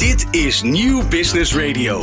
Dit is Nieuw Business Radio.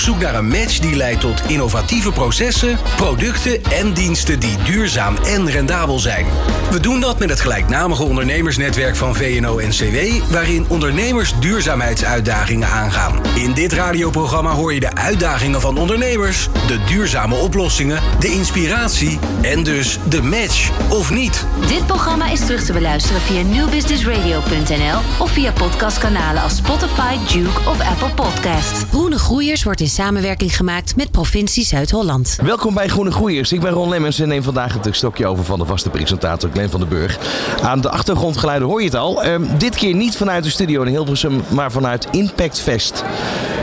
zoek naar een match die leidt tot innovatieve processen, producten en diensten die duurzaam en rendabel zijn. We doen dat met het gelijknamige ondernemersnetwerk van VNO-NCW, waarin ondernemers duurzaamheidsuitdagingen aangaan. In dit radioprogramma hoor je de uitdagingen van ondernemers, de duurzame oplossingen, de inspiratie en dus de match of niet. Dit programma is terug te beluisteren via newbusinessradio.nl of via podcastkanalen als Spotify, Duke of Apple Podcasts. Groene Groeiers wordt in samenwerking gemaakt met provincie Zuid-Holland. Welkom bij Groene Groeiers. Ik ben Ron Lemmens en neem vandaag het stokje over van de vaste presentator Glenn van den Burg. Aan de achtergrondgeluiden hoor je het al. Ehm, dit keer niet vanuit de studio in Hilversum, maar vanuit Impact Fest.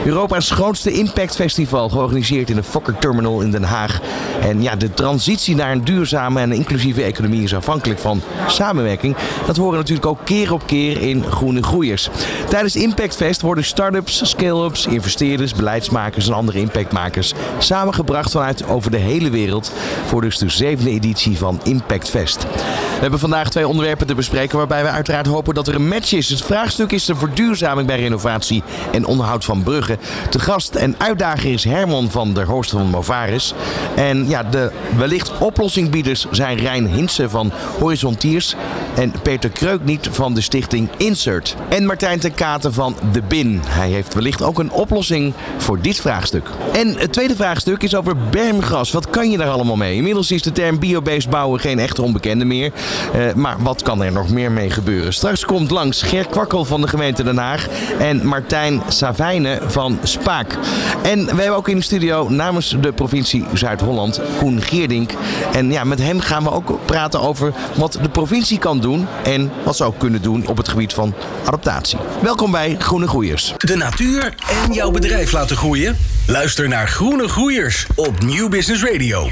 Europa's grootste Impact Festival, georganiseerd in de Fokker Terminal in Den Haag. En ja, de transitie naar een duurzame en inclusieve economie is afhankelijk van samenwerking. Dat horen natuurlijk ook keer op keer in Groene Groeiers. Tijdens Impact Fest worden start-ups, scale-ups, investeerders, beleidsmakers en andere impactmakers samengebracht vanuit over de hele wereld voor dus de zevende editie van Impact Fest. We hebben vandaag twee onderwerpen te bespreken waarbij we uiteraard hopen dat er een match is. Het vraagstuk is de verduurzaming bij renovatie en onderhoud van bruggen. Te gast en uitdager is Herman van der Horst van Movaris. En ja, de wellicht oplossingbiedders zijn Rijn Hinsen van Horizontiers en Peter Kreukniet van de stichting Insert. En Martijn ten Katen van De Bin. Hij heeft wellicht ook een oplossing voor dit vraagstuk. En het tweede vraagstuk is over bermgras. Wat kan je daar allemaal mee? Inmiddels is de term biobased bouwen geen echte onbekende meer. Uh, maar wat kan er nog meer mee gebeuren? Straks komt langs Ger Kwakkel van de gemeente Den Haag en Martijn Savijnen van Spaak. En we hebben ook in de studio namens de provincie Zuid-Holland Koen Geerdink. En ja, met hem gaan we ook praten over wat de provincie kan doen en wat ze ook kunnen doen op het gebied van adaptatie. Welkom bij Groene Groeiers. De natuur en jouw bedrijf laten groeien? Luister naar Groene Groeiers op Nieuw Business Radio.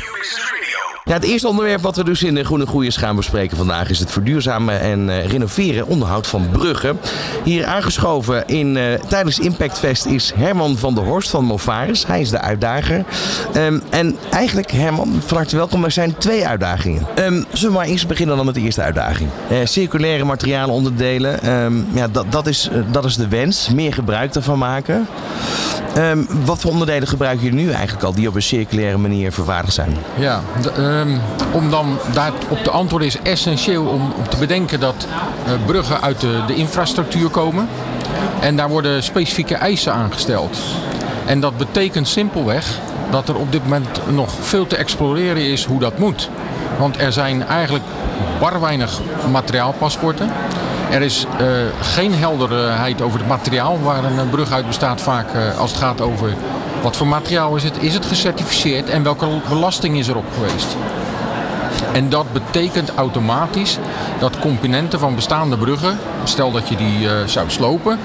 Ja, het eerste onderwerp wat we dus in de Groene Groeiers gaan bespreken vandaag is het verduurzamen en uh, renoveren onderhoud van bruggen. Hier aangeschoven in, uh, tijdens Impact Fest is Herman van der Horst van Movaris. Hij is de uitdager. Um, en eigenlijk, Herman, van harte welkom. Er zijn twee uitdagingen. Um, zullen we maar eerst beginnen dan met de eerste uitdaging? Uh, circulaire materiaalonderdelen. Um, ja, dat, dat, is, dat is de wens. Meer gebruik daarvan maken. Wat voor onderdelen gebruiken jullie nu eigenlijk al die op een circulaire manier vervaardigd zijn? Ja, um, om dan daarop te antwoorden is essentieel om, te bedenken dat uh, bruggen uit de, infrastructuur komen. En daar worden specifieke eisen aangesteld. En dat betekent simpelweg dat er op dit moment nog veel te exploreren is hoe dat moet. Want er zijn eigenlijk bar weinig materiaalpaspoorten. Er is uh, geen helderheid over het materiaal waar een brug uit bestaat vaak uh, als het gaat over wat voor materiaal is het, is het gecertificeerd en welke belasting is erop geweest. En dat betekent automatisch dat componenten van bestaande bruggen, stel dat je die uh, zou slopen,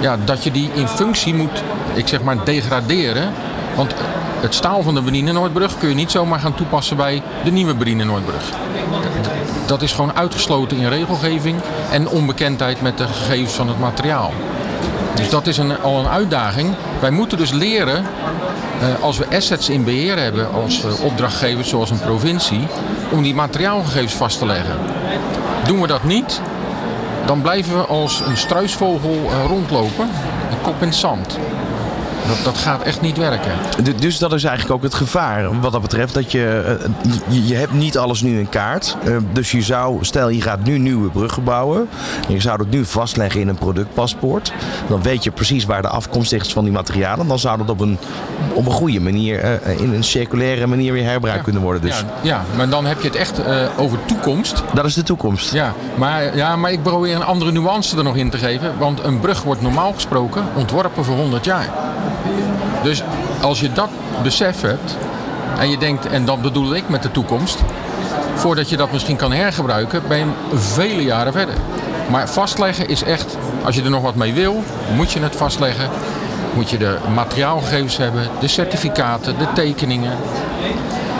ja, dat je die in functie moet, ik zeg maar, degraderen. Want het staal van de Benine Noordbrug kun je niet zomaar gaan toepassen bij de nieuwe Benine Noordbrug. Dat is gewoon uitgesloten in regelgeving en onbekendheid met de gegevens van het materiaal. Dus dat is een, al een uitdaging. Wij moeten dus leren, uh, als we assets in beheer hebben als uh, opdrachtgevers zoals een provincie, om die materiaalgegevens vast te leggen. Doen we dat niet, dan blijven we als een struisvogel uh, rondlopen, een kop in het zand. Dat, dat gaat echt niet werken. Dus dat is eigenlijk ook het gevaar wat dat betreft. Dat je, je, je hebt niet alles nu in kaart. Dus je zou, stel je gaat nu nieuwe bruggen bouwen. Je zou het nu vastleggen in een productpaspoort. Dan weet je precies waar de afkomst is van die materialen. Dan zou dat op een, op een goede manier, in een circulaire manier weer herbruikt ja, kunnen worden. Dus. Ja, ja, maar dan heb je het echt over toekomst. Dat is de toekomst. Ja maar, ja, maar ik probeer een andere nuance er nog in te geven. Want een brug wordt normaal gesproken ontworpen voor 100 jaar. Dus als je dat besef hebt en je denkt, en dat bedoel ik met de toekomst, voordat je dat misschien kan hergebruiken, ben je vele jaren verder. Maar vastleggen is echt, als je er nog wat mee wil, moet je het vastleggen. Moet je de materiaalgegevens hebben, de certificaten, de tekeningen.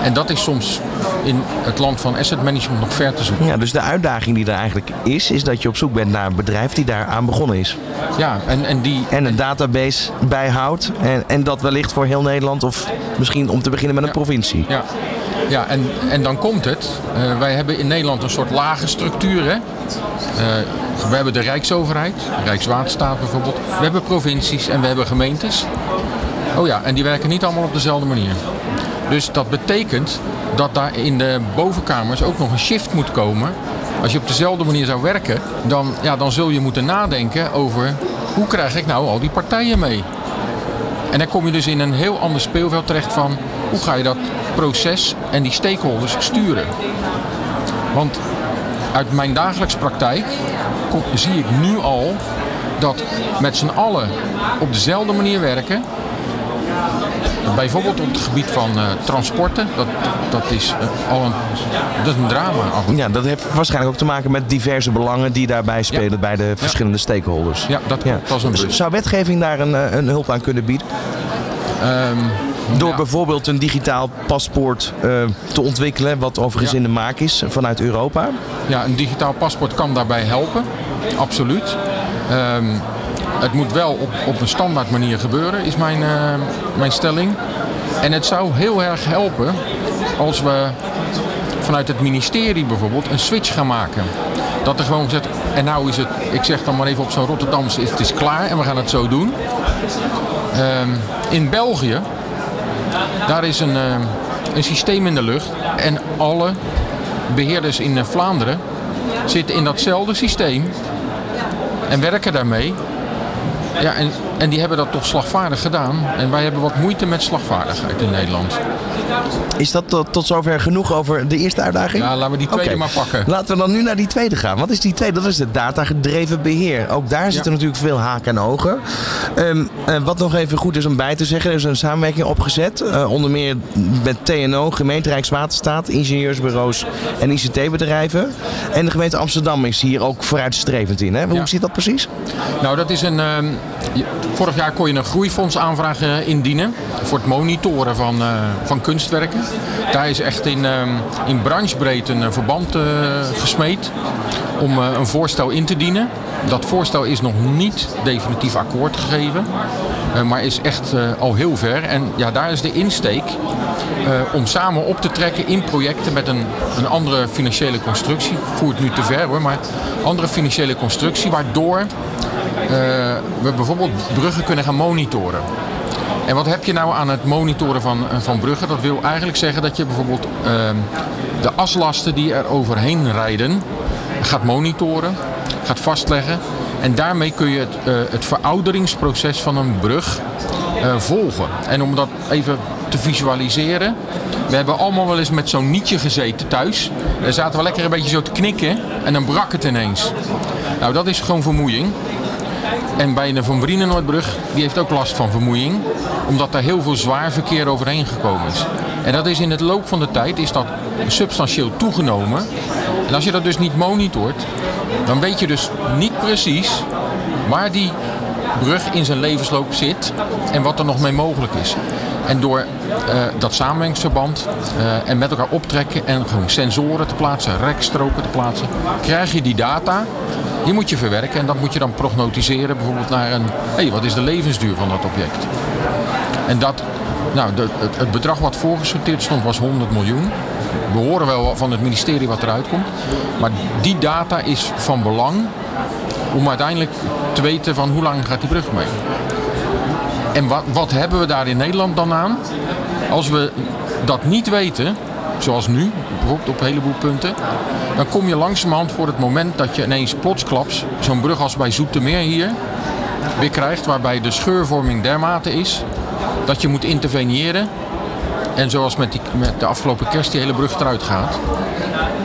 En dat is soms in het land van asset management nog ver te zoeken. Ja, dus de uitdaging die er eigenlijk is, is dat je op zoek bent naar een bedrijf die daar aan begonnen is. Ja, en, en die... En een database bijhoudt. En, en dat wellicht voor heel Nederland of misschien om te beginnen met een provincie. Ja, ja en, en dan komt het. Uh, wij hebben in Nederland een soort lage structuur. Hè? Uh, we hebben de Rijksoverheid, Rijkswaterstaat bijvoorbeeld. We hebben provincies en we hebben gemeentes. Oh ja, en die werken niet allemaal op dezelfde manier. Dus dat betekent dat daar in de bovenkamers ook nog een shift moet komen. Als je op dezelfde manier zou werken, dan, ja, dan zul je moeten nadenken over hoe krijg ik nou al die partijen mee. En dan kom je dus in een heel ander speelveld terecht van hoe ga je dat proces en die stakeholders sturen. Want uit mijn dagelijkse praktijk zie ik nu al dat met z'n allen op dezelfde manier werken, Bijvoorbeeld op het gebied van uh, transporten. Dat, dat, is, uh, al een, dat is een drama. Ja, dat heeft waarschijnlijk ook te maken met diverse belangen die daarbij spelen ja. bij de verschillende ja. stakeholders. Ja, dat, ja. is een dus Zou wetgeving daar een, eh, een hulp aan kunnen bieden? Um, Door bijvoorbeeld een digitaal paspoort uh, te ontwikkelen, wat overigens in de maak is vanuit Europa? Ja, een digitaal paspoort kan daarbij helpen, absoluut. Um, het moet wel op, op een standaard manier gebeuren, is mijn, uh, mijn stelling. En het zou heel erg helpen als we vanuit het ministerie bijvoorbeeld een switch gaan maken. Dat er gewoon gezegd, en nou is het, ik zeg dan maar even op zo'n Rotterdamse, het is klaar en we gaan het zo doen. Um, in België, daar is een, uh, een systeem in de lucht en alle beheerders in Vlaanderen zitten in datzelfde systeem en werken daarmee. Ja, en, en die hebben dat toch slagvaardig gedaan. En wij hebben wat moeite met slagvaardigheid in Nederland. Is dat tot, tot zover genoeg over de eerste uitdaging? Ja, laten we die tweede okay. maar pakken. Laten we dan nu naar die tweede gaan. Wat is die tweede? Dat is het datagedreven beheer. Ook daar zitten ja. natuurlijk veel haken en ogen. Um, uh, wat nog even goed is om bij te zeggen, er is een samenwerking opgezet. Uh, onder meer met TNO, gemeente Rijkswaterstaat, ingenieursbureaus en ICT-bedrijven. En de gemeente Amsterdam is hier ook vooruitstrevend in. Hè? Hoe ja. zit dat precies? Nou, dat is een... Um, vorig jaar kon je een groeifondsaanvraag indienen voor het monitoren van, uh, van kunstwerken. Daar is echt in, uh, in branchebreed een verband uh, gesmeed om een voorstel in te dienen. Dat voorstel is nog niet definitief akkoord gegeven, maar is echt al heel ver. En ja, daar is de insteek om samen op te trekken in projecten met een, een andere financiële constructie. Voert nu te ver hoor, maar andere financiële constructie waardoor we bijvoorbeeld bruggen kunnen gaan monitoren. En wat heb je nou aan het monitoren van, van bruggen? Dat wil eigenlijk zeggen dat je bijvoorbeeld uh, de aslasten die er overheen rijden gaat monitoren, gaat vastleggen. En daarmee kun je het, uh, het verouderingsproces van een brug uh, volgen. En om dat even te visualiseren. We hebben allemaal wel eens met zo'n nietje gezeten thuis. Daar zaten we lekker een beetje zo te knikken en dan brak het ineens. Nou, dat is gewoon vermoeiing. En bij de Van Brienenoordbrug, die heeft ook last van vermoeiing. Omdat daar heel veel zwaar verkeer overheen gekomen is. En dat is in het loop van de tijd is dat substantieel toegenomen. En als je dat dus niet monitort, dan weet je dus niet precies waar die brug in zijn levensloop zit en wat er nog mee mogelijk is. En door uh, dat samenwerkingsverband uh, en met elkaar optrekken en gewoon sensoren te plaatsen, rekstroken te plaatsen, krijg je die data. Die moet je verwerken en dat moet je dan prognosticeren bijvoorbeeld naar een, hé, hey, wat is de levensduur van dat object? En dat, nou, het, het bedrag wat voorgesorteerd stond was 100 miljoen. We horen wel van het ministerie wat eruit komt. Maar die data is van belang om uiteindelijk te weten van hoe lang gaat die brug mee. En wat, wat hebben we daar in Nederland dan aan? Als we dat niet weten, zoals nu, bijvoorbeeld op een heleboel punten, dan kom je langzamerhand voor het moment dat je ineens plotsklaps zo'n brug als bij Zoetermeer hier weer krijgt, waarbij de scheurvorming dermate is dat je moet interveneren. En zoals met, die, met de afgelopen kerst die hele brug eruit gaat.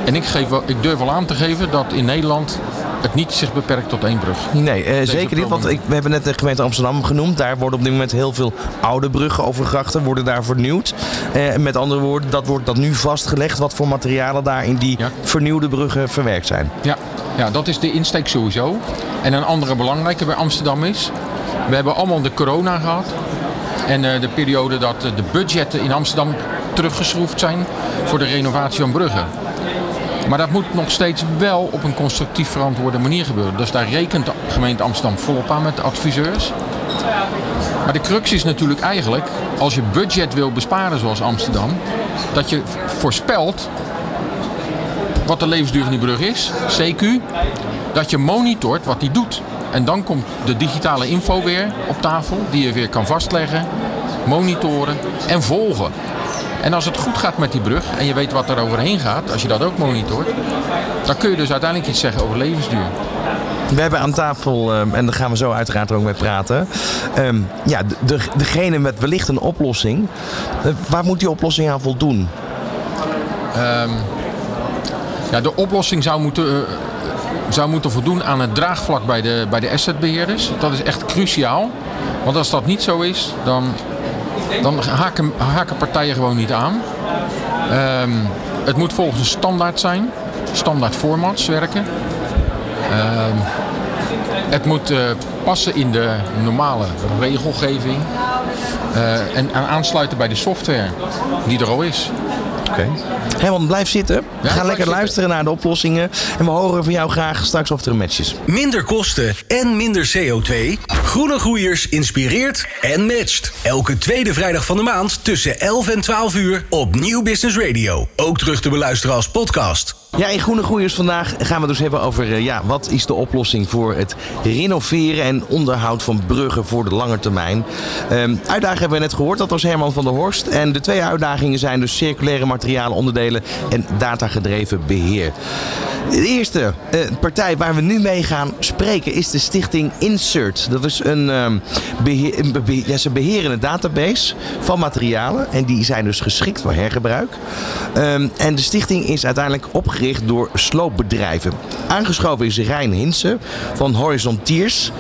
En ik, geef wel, ik durf wel aan te geven dat in Nederland het niet zich beperkt tot één brug. Nee, uh, zeker niet. Want ik, we hebben net de gemeente Amsterdam genoemd. Daar worden op dit moment heel veel oude bruggen overgrachten, worden daar vernieuwd. Uh, met andere woorden, dat wordt dat nu vastgelegd wat voor materialen daar in die ja. vernieuwde bruggen verwerkt zijn. Ja, Ja, dat is de insteek sowieso. En een andere belangrijke bij Amsterdam is... We hebben allemaal de corona gehad. En de periode dat de budgetten in Amsterdam teruggeschroefd zijn voor de renovatie van bruggen. Maar dat moet nog steeds wel op een constructief verantwoorde manier gebeuren. Dus daar rekent de gemeente Amsterdam volop aan met adviseurs. Maar de crux is natuurlijk eigenlijk, als je budget wil besparen zoals Amsterdam, dat je voorspelt wat de levensduur van die brug is, CQ, dat je monitort wat die doet. En dan komt de digitale info weer op tafel, die je weer kan vastleggen, monitoren en volgen. En als het goed gaat met die brug en je weet wat er overheen gaat, als je dat ook monitort, dan kun je dus uiteindelijk iets zeggen over levensduur. We hebben aan tafel, ehm, en daar gaan we zo uiteraard ook mee praten, ehm, ja, de, degene met wellicht een oplossing. Uh, waar moet die oplossing aan voldoen? Um, ja, de oplossing zou moeten, uh, zou moeten voldoen aan het draagvlak bij de, bij de assetbeheerders. Dat is echt cruciaal. Want als dat niet zo is, dan dan haken, haken partijen gewoon niet aan. Um, het moet volgens een standaard zijn. Standaard formats werken. Um, het moet uh, passen in de normale regelgeving. Uh, en aansluiten bij de software die er al is. Oké. Okay. Herman, blijf zitten. We gaan lekker luisteren naar de oplossingen. En we horen van jou graag straks of er een match is. Minder kosten en minder CO2. Groene Groeiers inspireert en matcht. Elke tweede vrijdag van de maand tussen 11 en 12 uur op Nieuw Business Radio. Ook terug te beluisteren als podcast. Ja, in Groene Groeiers vandaag gaan we dus hebben over uh, ja, wat is de oplossing voor het renoveren en onderhoud van bruggen voor de lange termijn. Um, uitdaging hebben we net gehoord, dat was Herman van der Horst. En de twee uitdagingen zijn dus circulaire materialen onderdelen en datagedreven beheer. De eerste uh, partij waar we nu mee gaan spreken is de stichting Insert. Dat is een, um, beheer, ja, ze beheren een database van materialen en die zijn dus geschikt voor hergebruik. Um, en de stichting is uiteindelijk opgericht door sloopbedrijven. Aangeschoven is Rijn Hinsen van Horizon Tiers.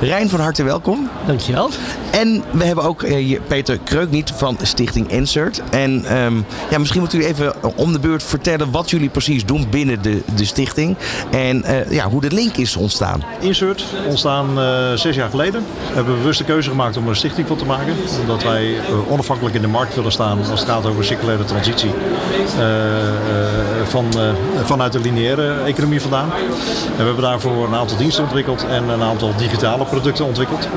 Rijn, van harte welkom. Dankjewel. En we hebben ook hier Peter Kreukniet van Stichting Insert. En um, ja, misschien moet u even om de beurt vertellen wat jullie precies doen binnen de, de stichting. En uh, ja, hoe de link is ontstaan. Insert, ontstaan uh, zes jaar geleden. We hebben bewust de keuze gemaakt om er een stichting van te maken. Omdat wij uh, onafhankelijk in de markt willen staan als het gaat over circulaire transitie. Van, vanuit de lineaire economie vandaan. En we hebben daarvoor een aantal diensten ontwikkeld en een aantal digitale producten ontwikkeld.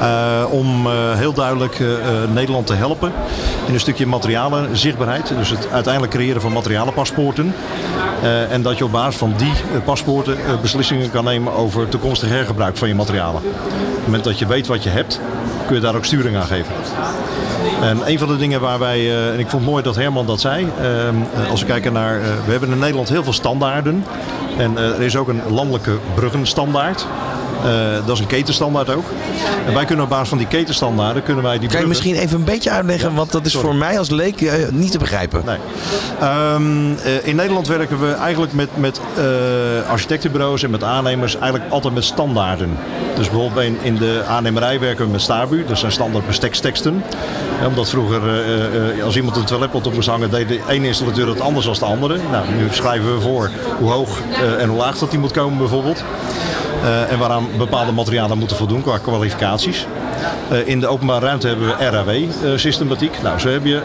Uh, om uh, heel duidelijk Nederland te helpen in een stukje materialen zichtbaarheid. Dus het uiteindelijk creëren van materialenpaspoorten. en dat je op basis van die paspoorten beslissingen kan nemen over toekomstig hergebruik van je materialen. Op het moment dat je weet wat je hebt, kun je daar ook sturing aan geven. En een van de dingen waar wij, en ik vond het mooi dat Herman dat zei, als we kijken naar, we hebben in Nederland heel veel standaarden. En er is ook een landelijke bruggenstandaard. Uh, dat is een ketenstandaard ook. En wij kunnen op basis van die ketenstandaarden kunnen wij die Kan je misschien even een beetje uitleggen, want dat is sorry. voor mij als leek uh, niet te begrijpen. Nee. Um, uh, in Nederland werken we eigenlijk met, met architectenbureaus en met aannemers eigenlijk altijd met standaarden. Dus bijvoorbeeld in, de aannemerij werken we met Stabu, dat zijn standaard besteksteksten. Ja, omdat vroeger als iemand een toiletpot op moest hangen, deed de ene installateur het anders dan de andere. Nou, nu schrijven we voor hoe hoog en hoe laag dat die moet komen bijvoorbeeld. Uh, en waaraan bepaalde materialen moeten voldoen qua kwalificaties. Uh, in de openbare ruimte hebben we RAW-systematiek. Uh, nou, zo heb je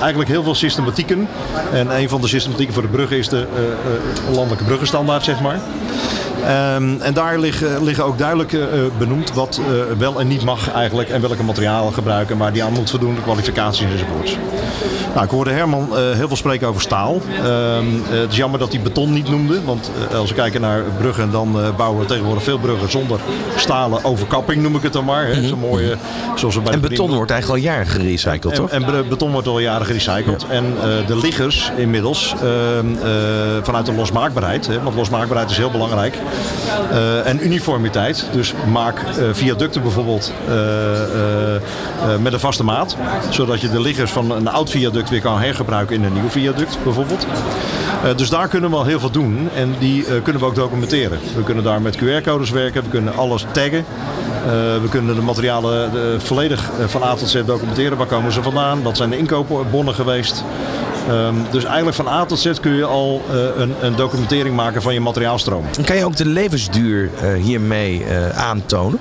eigenlijk heel veel systematieken. En een van de systematieken voor de bruggen is de landelijke bruggenstandaard, zeg maar. Um, en daar liggen, liggen ook duidelijk uh, benoemd wat uh, wel en niet mag eigenlijk. En welke materialen gebruiken, maar die aan moet voldoen, de kwalificaties enzovoorts. Nou, ik hoorde Herman uh, heel veel spreken over staal. Um, het is jammer dat hij beton niet noemde. Want als we kijken naar bruggen, dan bouwen we tegenwoordig veel bruggen zonder stalen overkapping, noem ik het dan maar. Hè. Zo mooie, zoals we bij en de beton wordt eigenlijk al jaren gerecycled, en, toch? En, en beton wordt al jaren gerecycled. Ja. En de liggers inmiddels, vanuit de losmaakbaarheid, hè, want losmaakbaarheid is heel belangrijk. Uh, en uniformiteit. Dus maak uh, viaducten bijvoorbeeld uh, met een vaste maat. Zodat je de liggers van een oud viaduct weer kan hergebruiken in een nieuw viaduct bijvoorbeeld. dus daar kunnen we al heel veel doen. En die kunnen we ook documenteren. We kunnen daar met QR-codes werken. We kunnen alles taggen. we kunnen de materialen volledig van A tot Z documenteren. Waar komen ze vandaan? Wat zijn de inkoopbonnen geweest? Ehm, dus eigenlijk van A tot Z kun je al een, een, documentering maken van je materiaalstroom. Kan je ook de levensduur hiermee aantonen?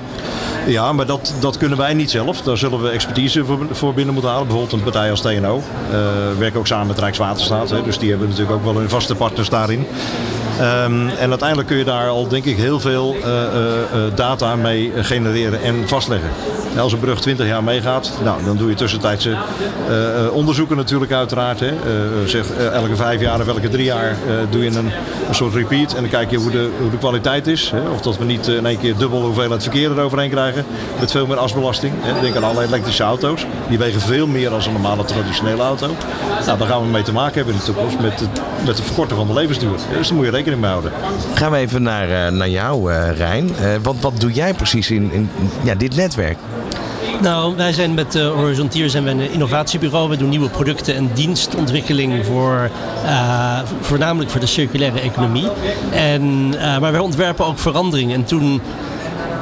Ja, maar dat, dat kunnen wij niet zelf. Daar zullen we expertise voor, voor binnen moeten halen. Bijvoorbeeld een partij als TNO. Uh, werken ook samen met Rijkswaterstaat. Hè, dus die hebben natuurlijk ook wel hun vaste partners daarin. Um, en uiteindelijk kun je daar al denk ik heel veel uh, uh, data mee genereren en vastleggen. Als een brug 20 jaar meegaat, nou, dan doe je tussentijdse onderzoeken natuurlijk uiteraard. Hè. zeg, elke vijf jaar of elke drie jaar doe je een, een, soort repeat. En dan kijk je hoe de, hoe de kwaliteit is. Hè. Of dat we niet in één keer dubbel hoeveelheid verkeer eroverheen krijgen. Met veel meer asbelasting. Hè. Denk aan alle elektrische auto's. Die wegen veel meer dan een normale traditionele auto. Nou, daar gaan we mee te maken hebben in de toekomst met het, met het verkorten van de levensduur. Dus daar moet je rekening mee houden. Gaan we even naar, naar jou, Rijn. wat, wat doe jij precies in, in ja, dit netwerk? Nou, wij zijn met uh, Horizontier zijn we een innovatiebureau. We doen nieuwe producten en dienstontwikkeling voor, uh, voornamelijk voor de circulaire economie. En, uh, maar wij ontwerpen ook verandering. En toen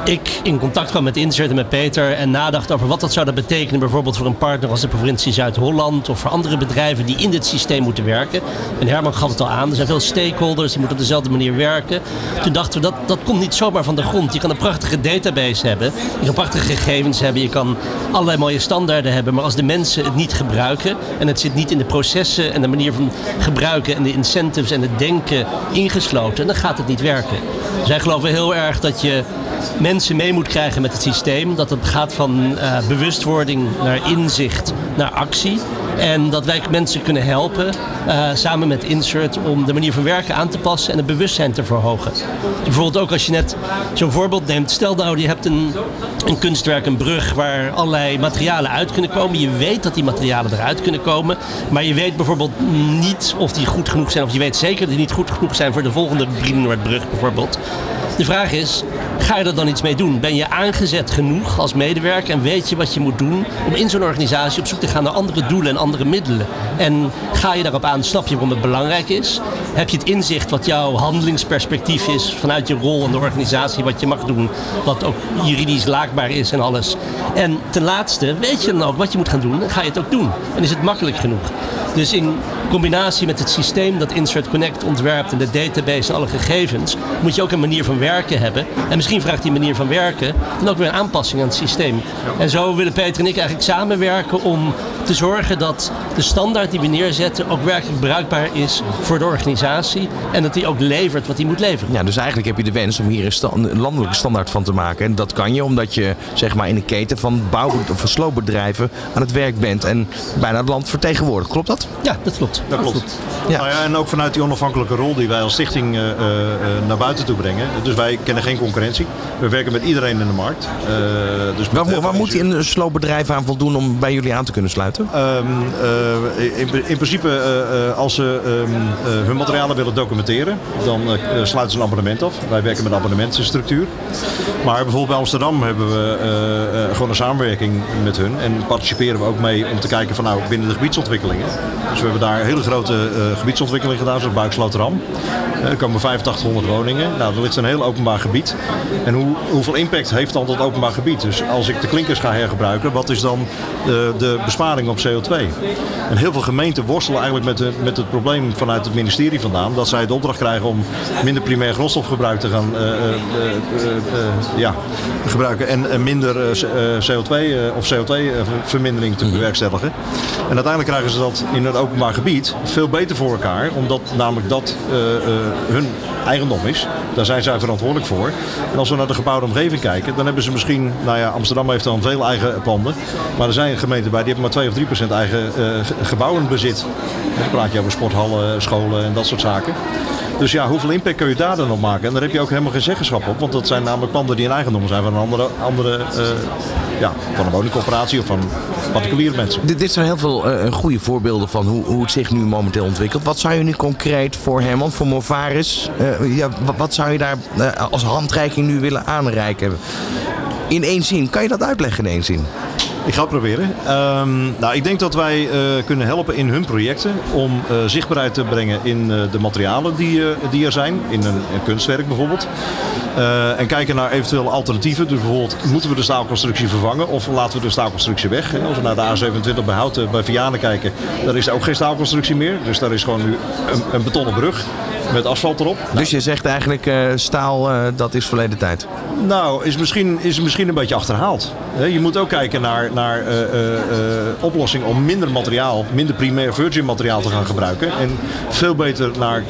ik in contact kwam met Insert en met Peter en nadacht over wat dat zou dat betekenen bijvoorbeeld voor een partner als de provincie Zuid-Holland of voor andere bedrijven die in dit systeem moeten werken. En Herman gaf het al aan, er zijn veel stakeholders die moeten op dezelfde manier werken. Toen dachten we dat dat komt niet zomaar van de grond. Je kan een prachtige database hebben, je kan prachtige gegevens hebben, je kan allerlei mooie standaarden hebben, maar als de mensen het niet gebruiken en het zit niet in de processen en de manier van gebruiken en de incentives en het denken ingesloten, dan gaat het niet werken. Zij geloven heel erg dat je mensen mee moet krijgen met het systeem. Dat het gaat van uh, bewustwording naar inzicht, naar actie. En dat wij mensen kunnen helpen, uh, samen met Insert, om de manier van werken aan te passen en het bewustzijn te verhogen. Bijvoorbeeld ook als je net zo'n voorbeeld neemt. Stel nou, je hebt een, een kunstwerk, een brug, waar allerlei materialen uit kunnen komen. Je weet dat die materialen eruit kunnen komen. Maar je weet bijvoorbeeld niet of die goed genoeg zijn. Of je weet zeker dat die niet goed genoeg zijn voor de volgende Brienenoordbrug bijvoorbeeld. De vraag is, ga je er dan iets mee doen? Ben je aangezet genoeg als medewerker en weet je wat je moet doen om in zo'n organisatie op zoek te gaan naar andere doelen en andere middelen? En ga je daarop aan, snap je waarom het belangrijk is? Heb je het inzicht wat jouw handelingsperspectief is vanuit je rol in de organisatie, wat je mag doen, wat ook juridisch laakbaar is en alles? En ten laatste, weet je dan ook wat je moet gaan doen en ga je het ook doen? En is het makkelijk genoeg? Dus in combinatie met het systeem dat Insert Connect ontwerpt en de database en alle gegevens, moet je ook een manier van werken hebben. En misschien vraagt die manier van werken dan ook weer een aanpassing aan het systeem. En zo willen Peter en ik eigenlijk samenwerken om te zorgen dat de standaard die we neerzetten ook werkelijk bruikbaar is voor de organisatie. En dat die ook levert wat die moet leveren. Ja, dus eigenlijk heb je de wens om hier een, landelijke standaard van te maken. En dat kan je omdat je zeg maar in een keten van bouw- of sloopbedrijven aan het werk bent en bijna het land vertegenwoordigt. Klopt dat? Ja, dat klopt. Dat klopt. Ja. Nou ja, en ook vanuit die onafhankelijke rol die wij als stichting uh, uh, naar buiten toe brengen. Dus wij kennen geen concurrentie. We werken met iedereen in de markt. Uh, dus waar, waar moet een sloopbedrijf aan voldoen om bij jullie aan te kunnen sluiten? Um, in, in, principe, als ze um, hun materialen willen documenteren, dan sluiten ze een abonnement af. Wij werken met een abonnementenstructuur. Maar bijvoorbeeld bij Amsterdam hebben we gewoon een samenwerking met hun. En participeren we ook mee om te kijken van nou binnen de gebiedsontwikkelingen. Dus we hebben daar hele grote uh, gebiedsontwikkeling gedaan, zoals Buiksloteram. Uh, er komen 8500 woningen. Nou, dat ligt een heel openbaar gebied. En hoe, hoeveel impact heeft dan dat openbaar gebied? Dus als ik de klinkers ga hergebruiken, wat is dan de, de besparing op CO2? En heel veel gemeenten worstelen eigenlijk met, de, met het probleem vanuit het ministerie vandaan. Dat zij de opdracht krijgen om minder primair grondstofgebruik te gaan uh, ja, gebruiken. En minder CO2 of CO2-vermindering te bewerkstelligen. En uiteindelijk krijgen ze dat in het openbaar gebied veel beter voor elkaar. Omdat namelijk dat hun eigendom is. Daar zijn zij verantwoordelijk voor. En als we naar de gebouwde omgeving kijken, dan hebben ze misschien, nou ja, Amsterdam heeft dan veel eigen panden. Maar er zijn gemeenten bij die hebben maar 2 of 3 procent eigen uh, gebouwen bezit. Dan praat je over sporthallen, scholen en dat soort zaken. Dus ja, hoeveel impact kun je daar dan op maken? En daar heb je ook helemaal geen zeggenschap op. Want dat zijn namelijk panden die in eigendom zijn van een andere, andere uh, ja, van een woningcorporatie of van particuliere mensen. Dit, zijn heel veel uh, goede voorbeelden van hoe, hoe het zich nu momenteel ontwikkelt. Wat zou je nu concreet voor Herman, voor Movaris, uh, ja, wat, wat, zou je daar als handreiking nu willen aanreiken? In één zin, kan je dat uitleggen in één zin? Ik ga het proberen. Ehm, nou, ik denk dat wij eh, kunnen helpen in hun projecten om uh, zichtbaarheid te brengen in uh, de materialen die, die er zijn. In een, kunstwerk bijvoorbeeld. en kijken naar eventuele alternatieven. Dus bijvoorbeeld, moeten we de staalconstructie vervangen of laten we de staalconstructie weg? Als we naar de A27 bij Houten bij Vianen kijken, daar is ook geen staalconstructie meer. Dus daar is gewoon nu een, een betonnen brug met asfalt erop. Dus je zegt eigenlijk uh, staal, uh, dat is verleden tijd? Nou, is misschien, is misschien een beetje achterhaald. Je moet ook kijken naar, naar uh, oplossingen om minder materiaal, minder primair virgin materiaal te gaan gebruiken. En veel beter naar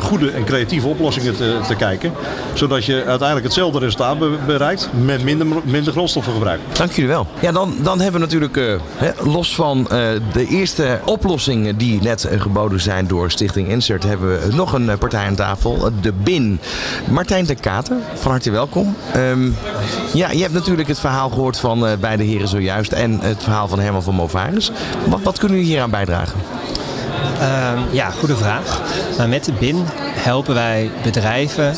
goede en creatieve oplossingen te, te, kijken. Zodat je uiteindelijk hetzelfde resultaat bereikt met minder, minder grondstoffengebruik. Dank jullie wel. Ja, dan, dan hebben we natuurlijk, los van de eerste oplossingen die net geboden zijn door Stichting Insert, hebben we nog een partij aan tafel, de BIN. Martijn de Katen, van harte welkom. Um, ja, je hebt natuurlijk het verhaal gehoord van uh, beide heren zojuist en het verhaal van Herman van Movaris. Wat, wat kunnen jullie hier aan bijdragen? Uh, ja, goede vraag. Nou, met de BIN helpen wij bedrijven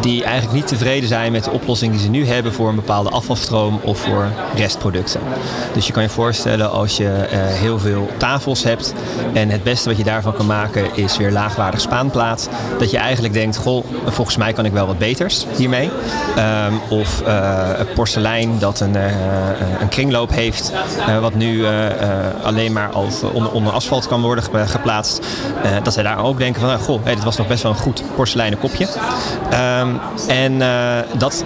die eigenlijk niet tevreden zijn met de oplossing die ze nu hebben voor een bepaalde afvalstroom of voor restproducten. Dus je kan je voorstellen als je uh, heel veel tafels hebt en het beste wat je daarvan kan maken is weer laagwaardig spaanplaat. Dat je eigenlijk denkt, goh, volgens mij kan ik wel wat beters hiermee. Um, of uh, porselein dat een, uh, een kringloop heeft, wat nu alleen maar als onder, onder asfalt kan worden geplaatst. Dat zij daar ook denken van, goh, hey, dit was nog best wel een goed porseleinen kopje. Um, en uh, dat,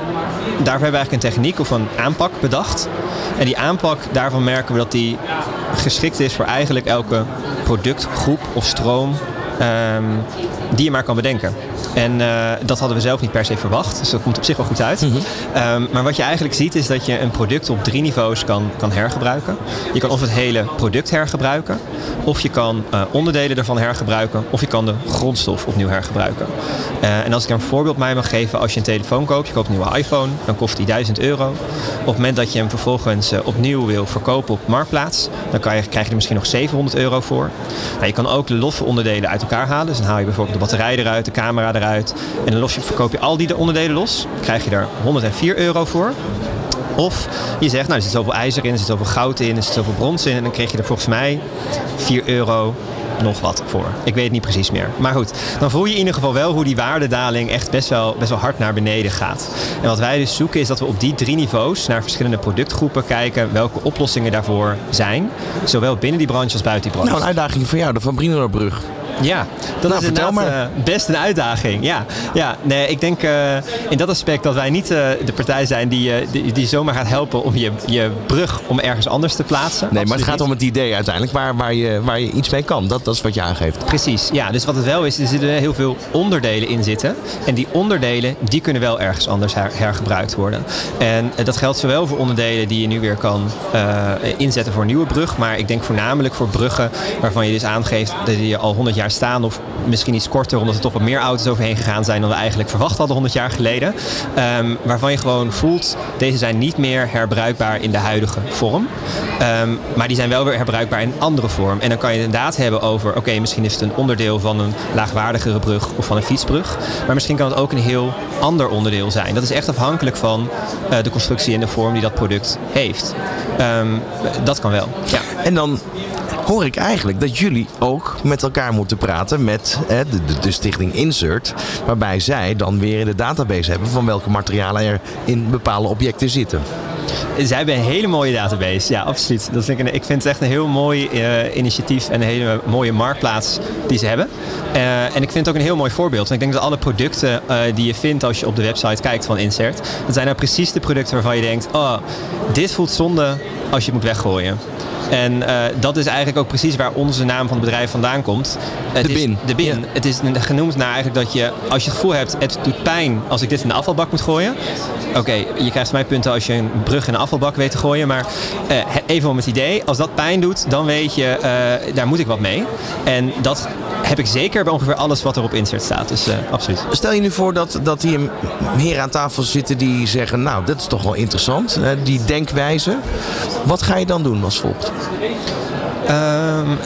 daarvoor hebben we eigenlijk een techniek of een aanpak bedacht. En die aanpak, daarvan merken we dat die geschikt is voor eigenlijk elke productgroep of stroom um, die je maar kan bedenken. En uh, dat hadden we zelf niet per se verwacht. Dus dat komt op zich wel goed uit. Mm -hmm. um, maar wat je eigenlijk ziet is dat je een product op drie niveaus kan, kan hergebruiken. Je kan of het hele product hergebruiken. Of je kan uh, onderdelen ervan hergebruiken. Of je kan de grondstof opnieuw hergebruiken. Uh, en als ik een voorbeeld mij mag geven. Als je een telefoon koopt. Je koopt een nieuwe iPhone. Dan kost die 1000 euro. Op het moment dat je hem vervolgens opnieuw wil verkopen op Marktplaats. Dan kan je, krijg je er misschien nog 700 euro voor. Nou, je kan ook de losse onderdelen uit elkaar halen. Dus dan haal je bijvoorbeeld de batterij eruit. De camera eruit En dan los je, verkoop je al die onderdelen los. krijg je daar 104 euro voor. Of je zegt, nou er zit zoveel ijzer in, er zit zoveel goud in, er zit zoveel brons in. En dan kreeg je er volgens mij 4 euro nog wat voor. Ik weet het niet precies meer. Maar goed, dan voel je in ieder geval wel hoe die waardedaling echt best wel, best wel hard naar beneden gaat. En wat wij dus zoeken is dat we op die drie niveaus naar verschillende productgroepen kijken welke oplossingen daarvoor zijn. Zowel binnen die branche als buiten die branche. Nou, een uitdaging voor jou, de Van Brinobrug. Ja, dat nou, is inderdaad maar. Uh, best een uitdaging. Ja, ja nee, ik denk uh, in dat aspect dat wij niet uh, de partij zijn die, die, die, zomaar gaat helpen om je, je brug om ergens anders te plaatsen. Nee, maar het gaat om het idee uiteindelijk waar, waar, je, waar je iets mee kan. Dat, dat is wat je aangeeft. Precies, ja. Dus wat het wel is, er zitten heel veel onderdelen in zitten. En die onderdelen, die kunnen wel ergens anders her, hergebruikt worden. En dat geldt zowel voor onderdelen die je nu weer kan inzetten voor een nieuwe brug. Maar ik denk voornamelijk voor bruggen waarvan je dus aangeeft dat je al 100 jaar staan. Of misschien iets korter, omdat er toch wat meer auto's overheen gegaan zijn dan we eigenlijk verwacht hadden 100 jaar geleden. Um, waarvan je gewoon voelt, deze zijn niet meer herbruikbaar in de huidige vorm. Um, maar die zijn wel weer herbruikbaar in andere vorm. En dan kan je inderdaad hebben over, oké, misschien is het een onderdeel van een laagwaardigere brug of van een fietsbrug. Maar misschien kan het ook een heel ander onderdeel zijn. Dat is echt afhankelijk van uh, de constructie en de vorm die dat product heeft. Um, dat kan wel. Ja. En dan hoor ik eigenlijk dat jullie ook met elkaar moeten praten met hè, de, stichting Insert. Waarbij zij dan weer in de database hebben van welke materialen er in bepaalde objecten zitten. Zij hebben een hele mooie database. Ja, absoluut. Dat vind ik, een, ik vind het echt een heel mooi uh, initiatief en een hele mooie marktplaats die ze hebben. Uh, en ik vind het ook een heel mooi voorbeeld. En ik denk dat alle producten uh, die je vindt als je op de website kijkt van Insert, dat zijn nou precies de producten waarvan je denkt, oh, dit voelt zonde als je het moet weggooien. En uh, dat is eigenlijk ook precies waar onze naam van het bedrijf vandaan komt. Het de bin. Is de bin. Ja. Het is genoemd naar eigenlijk dat je, als je het gevoel hebt, het doet pijn als ik dit in de afvalbak moet gooien. Oké, okay, je krijgt van mij punten als je een brug in een afvalbak weet te gooien. Maar uh, even om het idee, als dat pijn doet, dan weet je, uh, daar moet ik wat mee. En dat heb ik zeker bij ongeveer alles wat er op insert staat. Dus absoluut. Stel je nu voor dat, dat hier heren aan tafel zitten die zeggen, nou, dat is toch wel interessant. die denkwijze. Wat ga je dan doen als volgt? Um,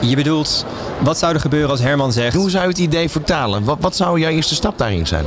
je bedoelt, wat zou er gebeuren als Herman zegt... Hoe zou je het idee vertalen? Wat, wat zou jouw eerste stap daarin zijn?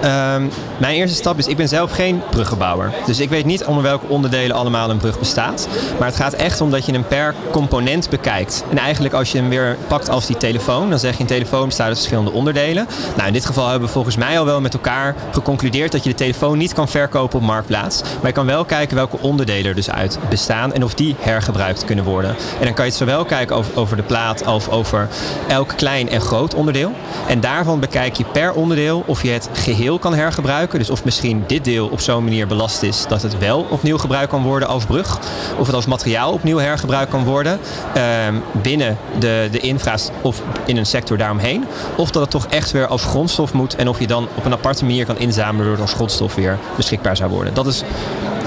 Ehm, mijn eerste stap is, ik ben zelf geen bruggenbouwer. Dus ik weet niet onder welke onderdelen allemaal een brug bestaat. Maar het gaat echt om dat je hem per component bekijkt. En eigenlijk als je hem weer pakt als die telefoon, dan zeg je een telefoon bestaat uit verschillende onderdelen. Nou, in dit geval hebben we volgens mij al wel met elkaar geconcludeerd dat je de telefoon niet kan verkopen op Marktplaats. Maar je kan wel kijken welke onderdelen er dus uit bestaan en of die hergebruikt kunnen worden. En dan kan je het zowel kijken over, over de plaat als over elk klein en groot onderdeel. En daarvan bekijk je per onderdeel of je het geheel kan hergebruiken. Dus of misschien dit deel op zo'n manier belast is dat het wel opnieuw gebruikt kan worden als brug. Of het als materiaal opnieuw hergebruikt kan worden ehm, binnen de, de infra of in een sector daaromheen. Of dat het toch echt weer als grondstof moet en of je dan op een aparte manier kan inzamelen door het als grondstof weer beschikbaar zou worden. Dat is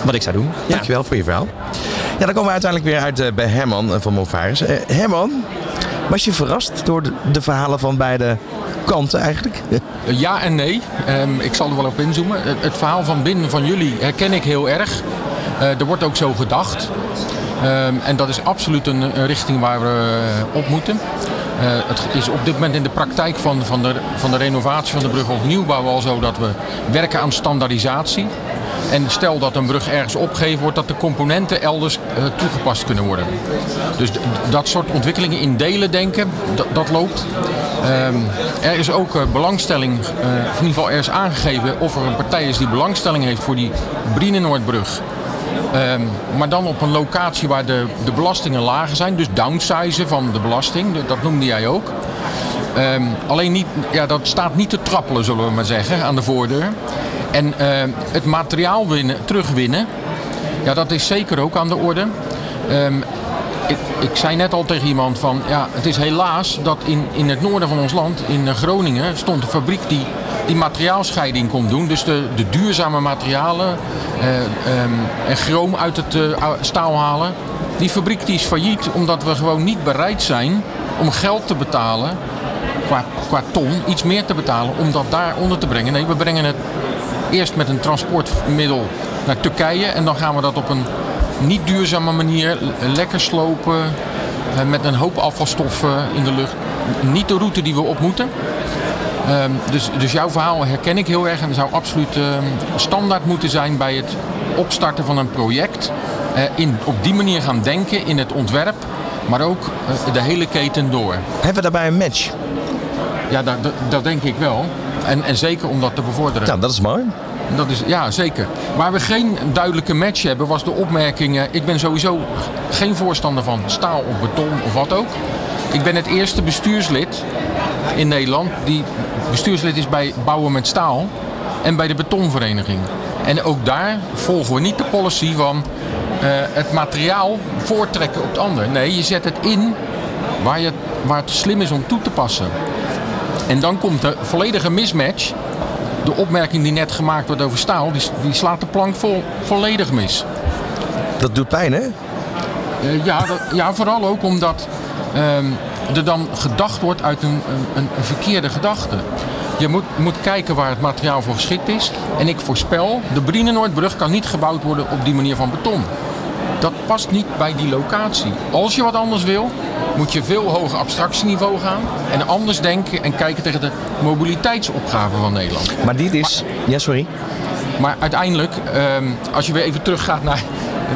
wat ik zou doen. Ja. Dankjewel voor je verhaal. Ja, dan komen we uiteindelijk weer uit eh, bij Herman eh, van Movaris. Eh, Herman, was je verrast door de, verhalen van beide kanten eigenlijk? Ja en nee. Ehm, ik zal er wel op inzoomen. Het, verhaal van binnen van jullie herken ik heel erg. Eh, er wordt ook zo gedacht. Ehm, en dat is absoluut een, een richting waar we eh, op moeten. Eh, het is op dit moment in de praktijk van, van, de, van de renovatie van de brug of nieuwbouw al zo dat we werken aan standaardisatie. En stel dat een brug ergens opgegeven wordt, dat de componenten elders eh, toegepast kunnen worden. Dus dat soort ontwikkelingen in delen denken, dat, loopt. Ehm, er is ook eh, belangstelling, eh, in ieder geval er is aangegeven of er een partij is die belangstelling heeft voor die Brienenoordbrug. Ehm, maar dan op een locatie waar de, de belastingen lager zijn. Dus downsizen van de belasting, dat noemde jij ook. Ehm, alleen niet, ja, dat staat niet te trappelen, zullen we maar zeggen, aan de voordeur. En ehm, het materiaal winnen, terugwinnen, ja, dat is zeker ook aan de orde. Ehm, ik, ik zei net al tegen iemand van, ja, het is helaas dat in, in het noorden van ons land, in eh, Groningen, stond een fabriek die die materiaalscheiding kon doen. Dus de, de duurzame materialen eh, ehm, en chroom uit het eh, staal halen. Die fabriek die is failliet omdat we gewoon niet bereid zijn om geld te betalen qua, qua ton iets meer te betalen om dat daar onder te brengen. Nee, we brengen het eerst met een transportmiddel naar Turkije en dan gaan we dat op een niet duurzame manier lekker slopen eh, met een hoop afvalstoffen in de lucht. Niet de route die we op moeten. Ehm, dus, dus jouw verhaal herken ik heel erg en zou absoluut ehm, standaard moeten zijn bij het opstarten van een project. Eh, in, op die manier gaan denken in het ontwerp, maar ook eh, de hele keten door. Hebben we daarbij een match? Ja, dat, dat, dat denk ik wel. En, en zeker om dat te bevorderen. Nou, dat is mooi. Dat is, ja, zeker. Waar we geen duidelijke match hebben, was de opmerking... eh, ik ben sowieso geen voorstander van staal of beton of wat ook. Ik ben het eerste bestuurslid in Nederland... die bestuurslid is bij Bouwen met Staal en bij de betonvereniging. En ook daar volgen we niet de policy van eh, het materiaal voortrekken op het ander. Nee, je zet het in waar, je, waar het slim is om toe te passen. En dan komt de volledige mismatch. De opmerking die net gemaakt wordt over staal, die, die slaat de plank vol, volledig mis. Dat doet pijn, hè? Eh, ja, dat- ja, vooral ook omdat ehm, er dan gedacht wordt uit een, een, een verkeerde gedachte. Je moet, moet kijken waar het materiaal voor geschikt is. En ik voorspel, de Brienenoordbrug kan niet gebouwd worden op die manier van beton. Dat past niet bij die locatie. Als je wat anders wil, moet je veel hoger abstractieniveau gaan. En anders denken en kijken tegen de mobiliteitsopgave van Nederland. Maar dit is... Ja, sorry. Maar uiteindelijk, ehm, als je weer even teruggaat naar,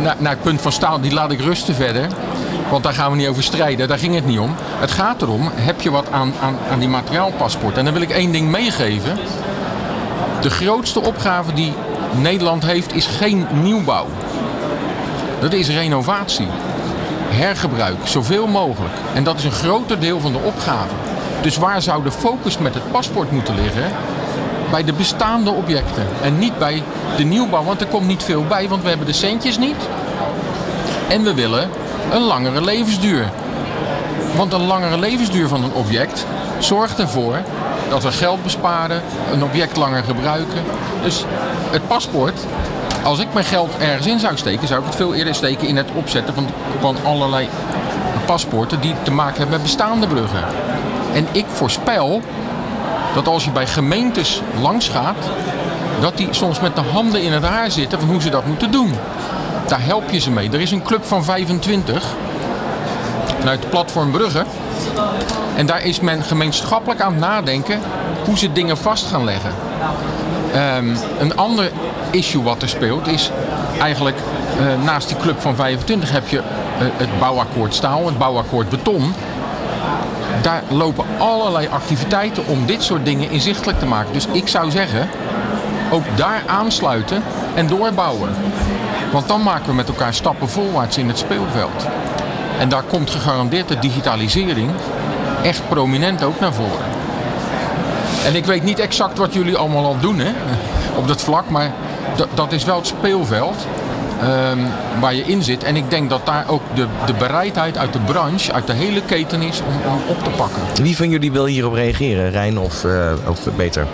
naar, naar het punt van staal, die laat ik rusten verder. Want daar gaan we niet over strijden, daar ging het niet om. Het gaat erom, heb je wat aan, aan, aan die materiaalpaspoort? En dan wil ik één ding meegeven. De grootste opgave die Nederland heeft, is geen nieuwbouw. Dat is renovatie. Hergebruik, zoveel mogelijk. En dat is een groter deel van de opgave. Dus waar zou de focus met het paspoort moeten liggen? bij de bestaande objecten. En niet bij de nieuwbouw, want er komt niet veel bij, want we hebben de centjes niet. En we willen een langere levensduur. Want een langere levensduur van een object zorgt ervoor dat we geld besparen, een object langer gebruiken. Dus het paspoort, als ik mijn geld ergens in zou steken, zou ik het veel eerder steken in het opzetten van, van allerlei paspoorten die te maken hebben met bestaande bruggen. En ik voorspel dat als je bij gemeentes langs gaat, dat die soms met de handen in het haar zitten van hoe ze dat moeten doen. Daar help je ze mee. Er is een club van 25 vanuit platform Brugge. En daar is men gemeenschappelijk aan het nadenken hoe ze dingen vast gaan leggen. Ehm, een ander issue wat er speelt is eigenlijk eh, naast die club van 25 heb je eh, het bouwakkoord staal, het bouwakkoord beton. Daar lopen allerlei activiteiten om dit soort dingen inzichtelijk te maken. Dus ik zou zeggen, ook daar aansluiten en doorbouwen. Want dan maken we met elkaar stappen voorwaarts in het speelveld. En daar komt gegarandeerd de digitalisering echt prominent ook naar voren. En ik weet niet exact wat jullie allemaal al doen hè, op dat vlak, maar dat is wel het speelveld ehm, waar je in zit. En ik denk dat daar ook de, de bereidheid uit de branche, uit de hele keten is om, om op te pakken. Wie van jullie wil hierop reageren, Rijn of, uh, of beter?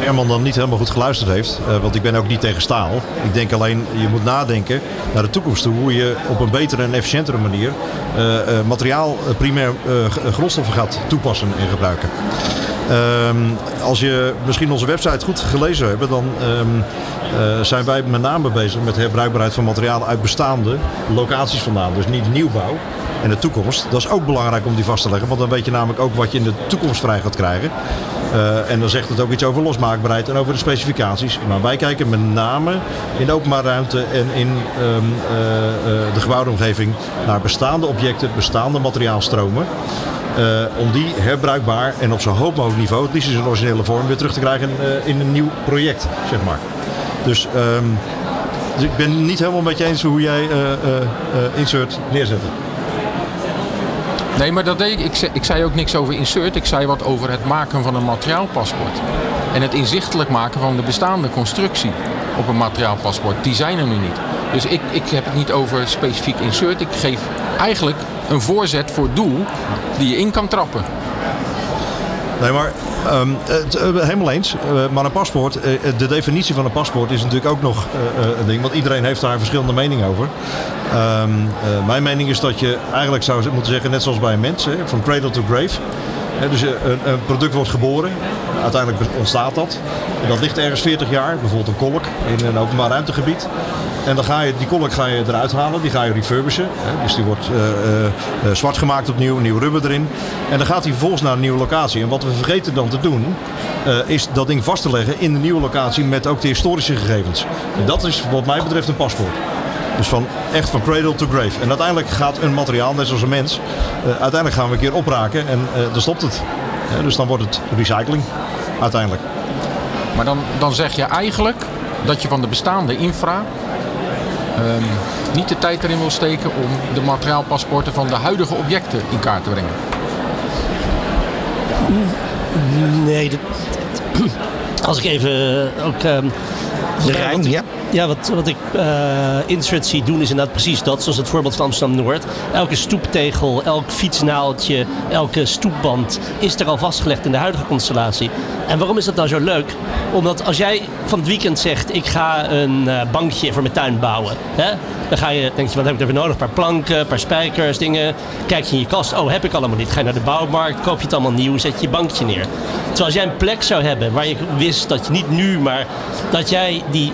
Herman dan niet helemaal goed geluisterd heeft. Uh, want ik ben ook niet tegen staal. Ik denk alleen, je moet nadenken naar de toekomst toe. Hoe je op een betere en efficiëntere manier uh, uh, materiaal, primair grondstoffen gaat toepassen en gebruiken. Ehm, als je misschien onze website goed gelezen hebt, dan um, zijn wij met name bezig met herbruikbaarheid van materialen uit bestaande locaties vandaan. Dus niet nieuwbouw en de toekomst. Dat is ook belangrijk om die vast te leggen, want dan weet je namelijk ook wat je in de toekomst vrij gaat krijgen. Uh, en dan zegt het ook iets over losmaakbaarheid en over de specificaties. Maar wij kijken met name in de openbare ruimte en in uh, uh, de gebouwde omgeving naar bestaande objecten, bestaande materiaalstromen. Om die herbruikbaar en op zo hoog mogelijk niveau, het liefst in zijn originele vorm, weer terug te krijgen in een nieuw project, zeg maar. Dus, um, dus ik ben niet helemaal met je eens hoe jij uh, insert neerzet. Nee, maar dat deed ik. ik. zei, ik zei ook niks over insert. Ik zei wat over het maken van een materiaalpaspoort. En het inzichtelijk maken van de bestaande constructie op een materiaalpaspoort. Die zijn er nu niet. Dus ik, ik heb het niet over specifiek insert. Ik geef eigenlijk een voorzet voor doel die je in kan trappen. Nee, maar um, het, uh, helemaal eens. Uh, maar een paspoort, uh, de definitie van een paspoort is natuurlijk ook nog een ding. Want iedereen heeft daar verschillende meningen over. Um, mijn mening is dat je eigenlijk zou moeten zeggen, net zoals bij een mens, hè, van cradle to grave. Dus een, een, product wordt geboren, uiteindelijk ontstaat dat. En dat ligt ergens 40 jaar, bijvoorbeeld een kolk in een openbaar ruimtegebied. En dan ga je die kolk ga je eruit halen, die ga je refurbishen. Dus die wordt uh, uh, zwart gemaakt opnieuw, nieuw rubber erin. En dan gaat hij vervolgens naar een nieuwe locatie. En wat we vergeten dan te doen, is dat ding vast te leggen in de nieuwe locatie met ook de historische gegevens. En dat is wat mij betreft een paspoort. Dus van, echt van cradle to grave. En uiteindelijk gaat een materiaal, net zoals een mens, uiteindelijk gaan we een keer opraken en dan stopt het. dus dan wordt het recycling, uiteindelijk. Maar dan, dan zeg je eigenlijk dat je van de bestaande infra um, niet de tijd erin wil steken om de materiaalpaspoorten van de huidige objecten in kaart te brengen? Nee, dat, als ik even ook. Um, de Rijn, ja. Ja, wat, wat ik uh, insert zie doen is inderdaad precies dat. Zoals het voorbeeld van Amsterdam-Noord. Elke stoeptegel, elk fietsnaaltje, elke stoepband is er al vastgelegd in de huidige constellatie. En waarom is dat nou zo leuk? Omdat als jij van het weekend zegt, ik ga een uh, bankje voor mijn tuin bouwen. Hè? Dan ga je, denk je, wat heb ik ervoor nodig? Een paar planken, een paar spijkers, dingen. Kijk je in je kast, oh heb ik allemaal niet. Ga je naar de bouwmarkt, koop je het allemaal nieuw, zet je je bankje neer. Terwijl als jij een plek zou hebben waar je wist dat je niet nu, maar dat jij die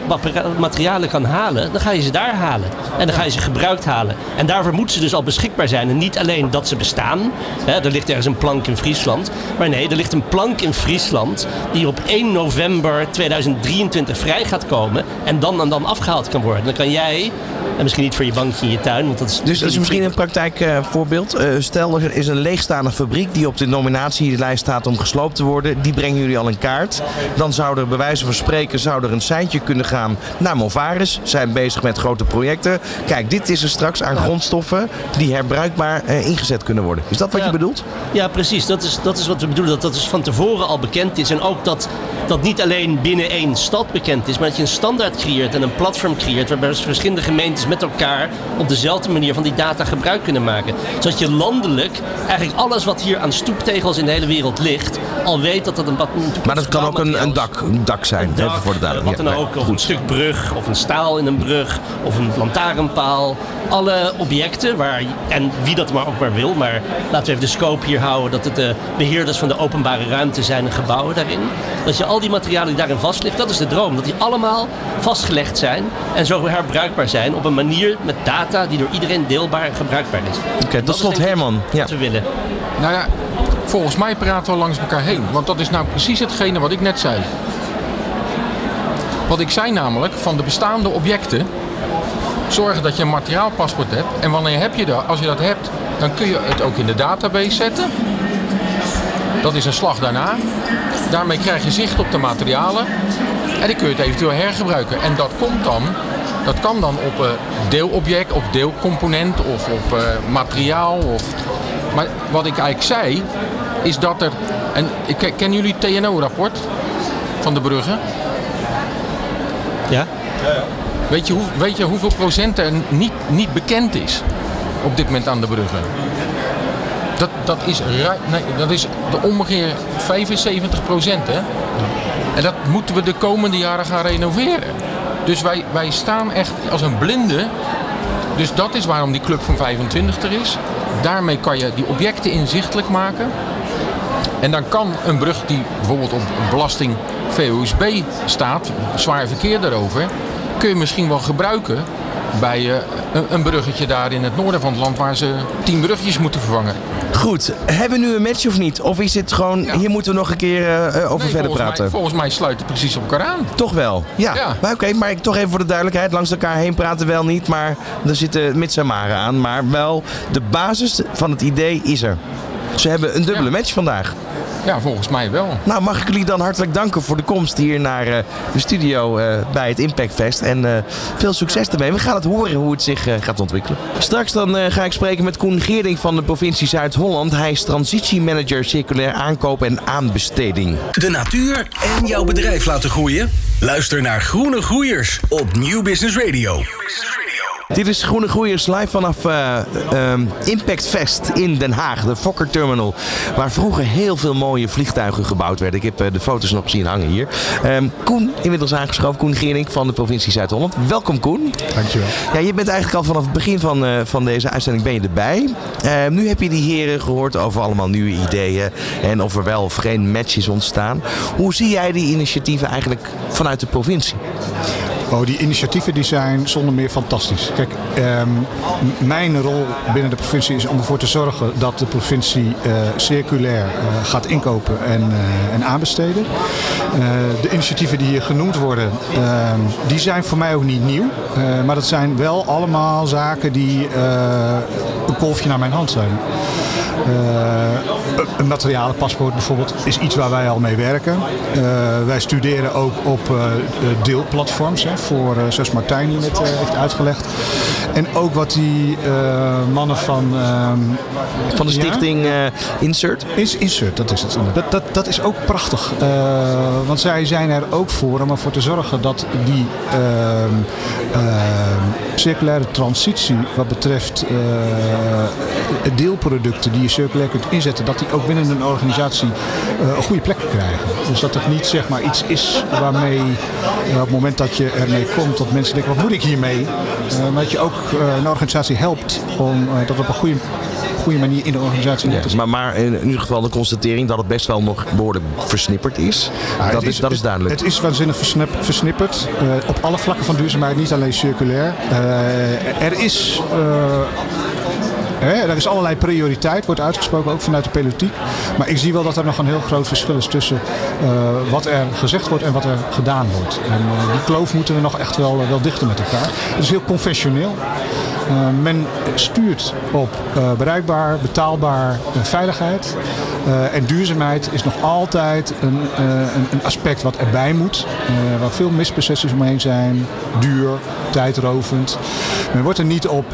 materialen kan halen, dan ga je ze daar halen. En dan ga je ze gebruikt halen. En daarvoor moeten ze dus al beschikbaar zijn. En niet alleen dat ze bestaan. Hè, er ligt ergens een plank in Friesland. Maar nee, er ligt een plank in Friesland die op 1 november 2023 vrij gaat komen. En dan en dan afgehaald kan worden. Dan kan jij en misschien niet voor je bankje in je tuin. Want dat is dus dat is misschien een praktijkvoorbeeld. Uh, uh, stel, er is een leegstaande fabriek die op de nominatielijst staat om gesloopt te worden. Die brengen jullie al in kaart. Dan zou er bij wijze van spreken zou er een seintje kunnen gaan naar Zijn bezig met grote projecten. Kijk, dit is er straks aan grondstoffen die herbruikbaar uh, ingezet kunnen worden. Is dat wat ja. je bedoelt? Ja, precies. Dat is, dat is wat we bedoelen. Dat dat dus van tevoren al bekend is. En ook dat dat niet alleen binnen één stad bekend is. Maar dat je een standaard creëert en een platform creëert. Waarbij verschillende gemeentes met elkaar op dezelfde manier van die data gebruik kunnen maken. Zodat je landelijk eigenlijk alles wat hier aan stoeptegels in de hele wereld ligt, al weet dat dat een Maar dat kan ook een, een, dak, een dak zijn, een dak, voor de duidelijkheid. Wat dan ook, of een stuk brug, of een staal in een brug, of een lantaarnpaal. Alle objecten, waar, en wie dat maar ook maar wil, maar laten we even de scope hier houden, dat het de beheerders van de openbare ruimte zijn en gebouwen daarin. Dat je al die materialen die daarin vast ligt, dat is de droom. Dat die allemaal vastgelegd zijn en zo herbruikbaar zijn op een manier met data die door iedereen deelbaar en gebruikbaar is. Oké, okay, tot slot Herman. Ja. Wat we willen. Nou ja, volgens mij praten we langs elkaar heen. Want dat is nou precies hetgene wat ik net zei. Wat ik zei namelijk, van de bestaande objecten, zorgen dat je een materiaalpaspoort hebt. En wanneer heb je dat? Als je dat hebt, dan kun je het ook in de database zetten. Dat is een slag daarna. Daarmee krijg je zicht op de materialen. En dan kun je het eventueel hergebruiken. En dat komt dan, dat kan dan op een deelobject of deelcomponent of op uh, materiaal. Of... Maar wat ik eigenlijk zei, is dat er. En kennen jullie het TNO-rapport van de bruggen? Ja. Weet je, hoe, weet je hoeveel procent er niet, niet bekend is op dit moment aan de bruggen? Dat, dat, is, nee, dat is de ongeveer 75 procent. Hè? En dat moeten we de komende jaren gaan renoveren. Dus wij, wij staan echt als een blinde. Dus dat is waarom die club van 25 er is. Daarmee kan je die objecten inzichtelijk maken. En dan kan een brug die bijvoorbeeld op belasting VOSB staat, zwaar verkeer daarover, kun je misschien wel gebruiken bij uh, een bruggetje daar in het noorden van het land waar ze tien bruggetjes moeten vervangen. Goed, hebben we nu een match of niet? Of is het gewoon, ja. hier moeten we nog een keer uh, over nee, verder praten? Mij, volgens mij sluit het precies op elkaar aan. Toch wel? Ja. ja. Maar oké, okay, maar toch even voor de duidelijkheid. Langs elkaar heen praten wel niet, maar er zitten mits en maren aan. Maar wel, de basis van het idee is er. Ze hebben een dubbele match vandaag. Ja, volgens mij wel. Nou, mag ik jullie dan hartelijk danken voor de komst hier naar uh, de studio uh, bij het Impact Fest. En uh, veel succes ermee. We gaan het horen hoe het zich gaat ontwikkelen. Straks dan ga ik spreken met Koen Geerding van de provincie Zuid-Holland. Hij is transitiemanager circulair aankoop en aanbesteding. De natuur en jouw bedrijf laten groeien? Luister naar Groene Groeiers op Business Radio. New Business Radio. Dit is Groene Groeiers live vanaf uh, um, Impact Fest in Den Haag, de Fokker Terminal. Waar vroeger heel veel mooie vliegtuigen gebouwd werden. Ik heb uh, de foto's nog zien hangen hier. Um, Koen, inmiddels aangeschoven. Koen Gering van de provincie Zuid-Holland. Welkom Koen. Dankjewel. Ja, je bent eigenlijk al vanaf het begin van, uh, van deze uitzending ben je erbij. nu heb je die heren gehoord over allemaal nieuwe ideeën. En of er wel of geen matches ontstaan. Hoe zie jij die initiatieven eigenlijk vanuit de provincie? Oh, die initiatieven die zijn zonder meer fantastisch. Kijk, um, mijn rol binnen de provincie is om ervoor te zorgen dat de provincie uh, circulair uh, gaat inkopen en, uh, en aanbesteden. de initiatieven die hier genoemd worden, ehm, die zijn voor mij ook niet nieuw. maar dat zijn wel allemaal zaken die een kolfje naar mijn hand zijn. Uh, een materialenpaspoort bijvoorbeeld is iets waar wij al mee werken. Uh, wij studeren ook op uh, deelplatforms, hè, voor zoals Martijn hier net heeft uitgelegd. En ook wat die mannen van... Ehm, van de stichting ja? Insert? Is, Insert, dat is het. Dat, dat, dat is ook prachtig. want zij zijn er ook voor om ervoor te zorgen dat die ehm, ehm, circulaire transitie wat betreft deelproducten die je circulair kunt inzetten, dat die ook binnen een organisatie uh, een goede plek krijgen. Dus dat het niet zeg maar iets is waarmee uh, op het moment dat je ermee komt, dat mensen denken, wat moet ik hiermee? Uh, maar dat je ook een organisatie helpt om dat op een goede goede manier in de organisatie ja, maar, maar in ieder geval de constatering dat het best wel nog behoorlijk versnipperd is. Ja, dat, is, is, dat is duidelijk. Het is waanzinnig versnip, versnipperd. Uh, op alle vlakken van duurzaamheid, niet alleen circulair. Uh, er is er is allerlei prioriteit, wordt uitgesproken, ook vanuit de politiek. Maar ik zie wel dat er nog een heel groot verschil is tussen uh, wat er gezegd wordt en wat er gedaan wordt. En uh, die kloof moeten we nog echt wel, wel dichter met elkaar. Het is heel conventioneel. Uh, men stuurt op bereikbaar, betaalbaar uh, veiligheid. En duurzaamheid is nog altijd een, een, een aspect wat erbij moet. waar veel mispercepties omheen zijn. Duur, tijdrovend. Men wordt er niet op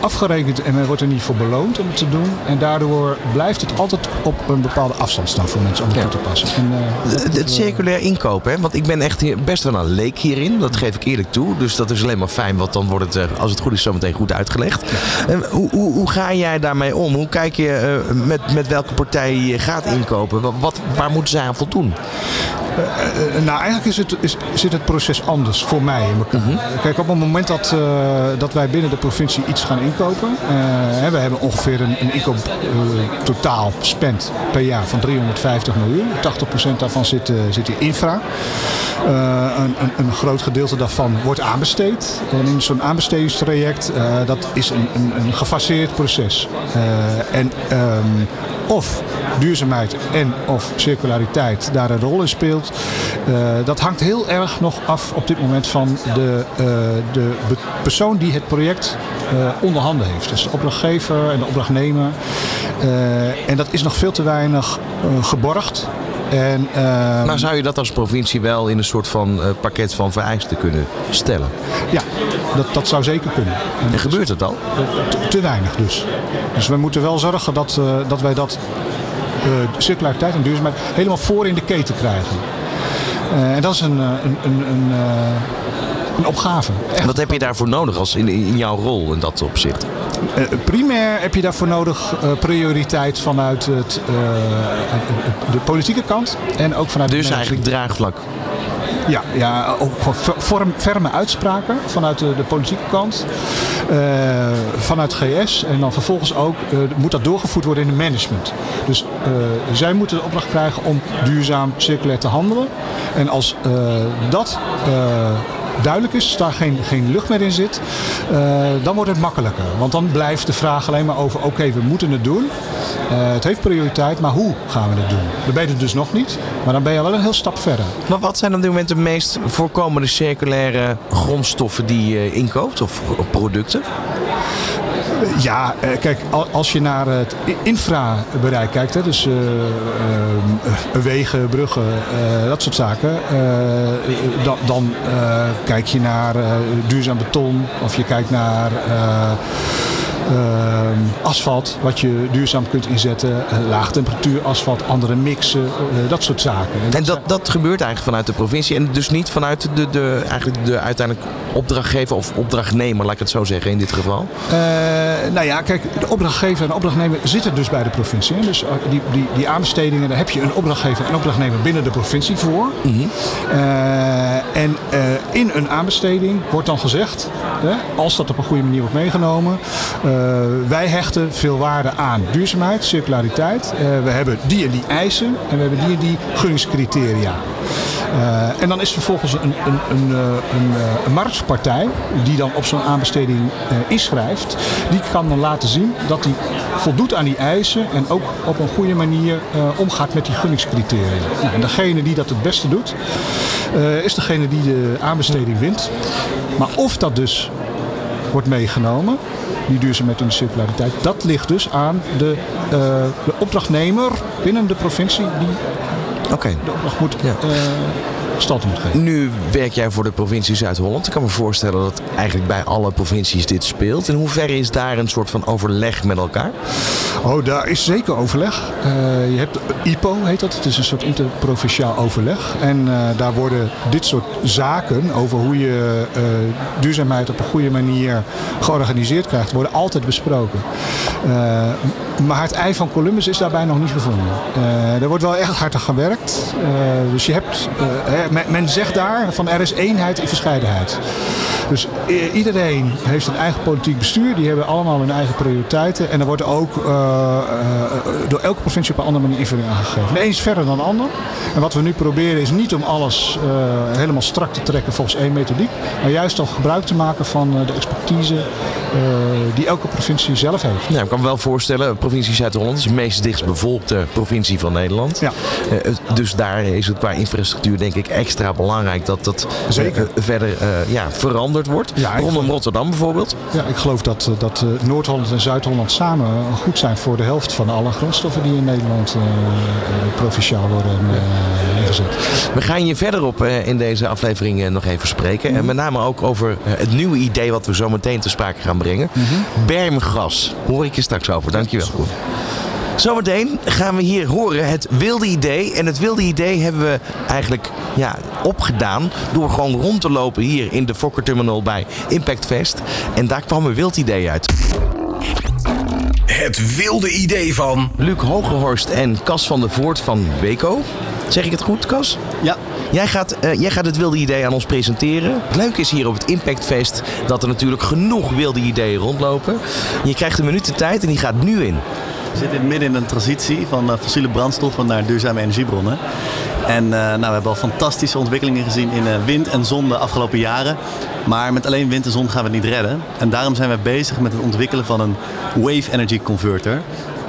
afgerekend en men wordt er niet voor beloond om het te doen. En daardoor blijft het altijd op een bepaalde afstand staan voor mensen om het ja. toe te passen. En, het, het circulair inkopen, hè? want ik ben echt hier best wel een leek hierin. Dat geef ik eerlijk toe. Dus dat is alleen maar fijn, want dan wordt het, als het goed is, zometeen goed uitgelegd. Ja. Hoe, hoe, hoe, ga jij daarmee om? Hoe kijk je met, met welke partij je gaat inkopen? Wat, waar moeten zij aan voldoen? Uh, uh, nou, eigenlijk is het, is, zit het proces anders voor mij in elkaar. Mm -hmm. Kijk, op het moment dat, dat wij binnen de provincie iets gaan inkopen. we hebben ongeveer een, een inkoop totaal spend per jaar van 350 miljoen. 80% daarvan zit, zit in infra. Een, een, een, groot gedeelte daarvan wordt aanbesteed. En in zo'n aanbestedingstraject dat is een, een, een gefaseerd proces. En um, of duurzaamheid en of circulariteit daar een rol in speelt, bijvoorbeeld. dat hangt heel erg nog af op dit moment van de, de persoon die het project onder handen heeft. Dus de opdrachtgever en de opdrachtnemer. en dat is nog veel te weinig geborgd. En, uh, maar zou je dat als provincie wel in een soort van uh, pakket van vereisten kunnen stellen? Ja, dat, dat zou zeker kunnen. En, gebeurt het al? Te, te, weinig dus. Dus we moeten wel zorgen dat, uh, dat wij dat circulariteit en duurzaamheid helemaal voor in de keten krijgen. en dat is een, een, een, een een opgave. En wat heb je daarvoor nodig als in, in jouw rol in dat opzicht? Uh, primair heb je daarvoor nodig uh, prioriteit vanuit het, uh, de politieke kant en ook vanuit Dus eigenlijk draagvlak. Ja, ja vorm, ferme uitspraken vanuit de, de politieke kant, vanuit GS en dan vervolgens ook moet dat doorgevoerd worden in het management. Dus zij moeten de opdracht krijgen om duurzaam circulair te handelen. En als dat duidelijk is, daar geen, geen lucht meer in zit, uh, dan wordt het makkelijker. Want dan blijft de vraag alleen maar over, oké, we moeten het doen. Uh, het heeft prioriteit, maar hoe gaan we het doen? Ben je dus nog niet, maar dan ben je wel een heel stap verder. Maar wat zijn op dit moment de meest voorkomende circulaire grondstoffen die je inkoopt of producten? Ja, eh, kijk, als je naar het infrabereik kijkt, hè, dus uh, uh, wegen, bruggen, dat soort zaken, dan, dan kijk je naar duurzaam beton of je kijkt naar asfalt, wat je duurzaam kunt inzetten. Uh, laag temperatuur asfalt, andere mixen, eh, dat soort zaken. En, en dat, dat gebeurt eigenlijk vanuit de provincie en dus niet vanuit de, de, eigenlijk de uiteindelijk opdrachtgever of opdrachtnemer, laat ik het zo zeggen in dit geval? Uh, nou ja, kijk, de opdrachtgever en de opdrachtnemer zitten dus bij de provincie. Dus die, die, die aanbestedingen, daar heb je een opdrachtgever en opdrachtnemer binnen de provincie voor. Mm en in een aanbesteding wordt dan gezegd, als dat op een goede manier wordt meegenomen, eh, wij hechten veel waarde aan duurzaamheid, circulariteit. Eh, we hebben die en die eisen en we hebben die en die gunningscriteria. Uh, en dan is vervolgens een, een, een, een, een marktpartij die dan op zo'n aanbesteding uh, inschrijft, die kan dan laten zien dat hij voldoet aan die eisen en ook op een goede manier omgaat met die gunningscriteria. Nou, en degene die dat het beste doet, is degene die de aanbesteding wint. Maar of dat dus wordt meegenomen, die duurzaamheid en de circulariteit. Dat ligt dus aan de, de opdrachtnemer binnen de provincie die okay. de opdracht moet ja. uh, stand moet geven. Nu werk jij voor de provincie Zuid-Holland. Ik kan me voorstellen dat eigenlijk bij alle provincies dit speelt. In hoeverre is daar een soort van overleg met elkaar? Oh, daar is zeker overleg. Uh, je hebt IPO heet dat. Het is een soort interprovinciaal overleg. En uh, daar worden dit soort zaken over hoe je duurzaamheid op een goede manier georganiseerd krijgt, worden altijd besproken. Maar het ei van Columbus is daarbij nog niet gevonden. er wordt wel echt hard aan gewerkt. dus je hebt men, zegt daar van er is eenheid in verscheidenheid. Dus iedereen heeft een eigen politiek bestuur. Die hebben allemaal hun eigen prioriteiten. En er wordt ook door elke provincie op een andere manier invulling aangegeven. De een is verder dan de ander. En wat we nu proberen is niet om alles helemaal strak te trekken volgens één methodiek. Maar juist al gebruik te maken van de expertise die elke provincie zelf heeft. Ja, ik kan me wel voorstellen, provincie Zuid-Holland is de meest dichtstbevolkte provincie van Nederland. Ja. dus daar is het qua infrastructuur denk ik extra belangrijk dat dat Zeker. verder ja, veranderd wordt. Ja, Rondom Rotterdam bijvoorbeeld. Ja, ik geloof dat, dat Noord-Holland en Zuid-Holland samen goed zijn voor de helft van alle grondstoffen die in Nederland provinciaal worden ingezet. We gaan je verder op uh, in deze aflevering nog even spreken. En met name ook over het nieuwe idee wat we zo meteen te sprake gaan brengen. Mm -hmm. Bermgas. Hoor ik je straks over. Dankjewel. Koen. Zometeen gaan we hier horen het wilde idee. En het wilde idee hebben we eigenlijk ja, opgedaan door gewoon rond te lopen hier in de Fokker Terminal bij Impact Fest. En daar kwam een wild idee uit. Het wilde idee van... Luc Hogehorst en Cas van der Voort van Weco. Zeg ik het goed, Cas? Ja. Jij gaat, uh, jij gaat het wilde idee aan ons presenteren. Het leuke is hier op het Impact Fest dat er natuurlijk genoeg wilde ideeën rondlopen. Je krijgt een minuut de tijd en die gaat nu in. We zitten midden in een transitie van uh, fossiele brandstoffen naar duurzame energiebronnen. En uh, nou, we hebben al fantastische ontwikkelingen gezien in uh, wind en zon de afgelopen jaren. Maar met alleen wind en zon gaan we het niet redden. En daarom zijn we bezig met het ontwikkelen van een wave energy converter.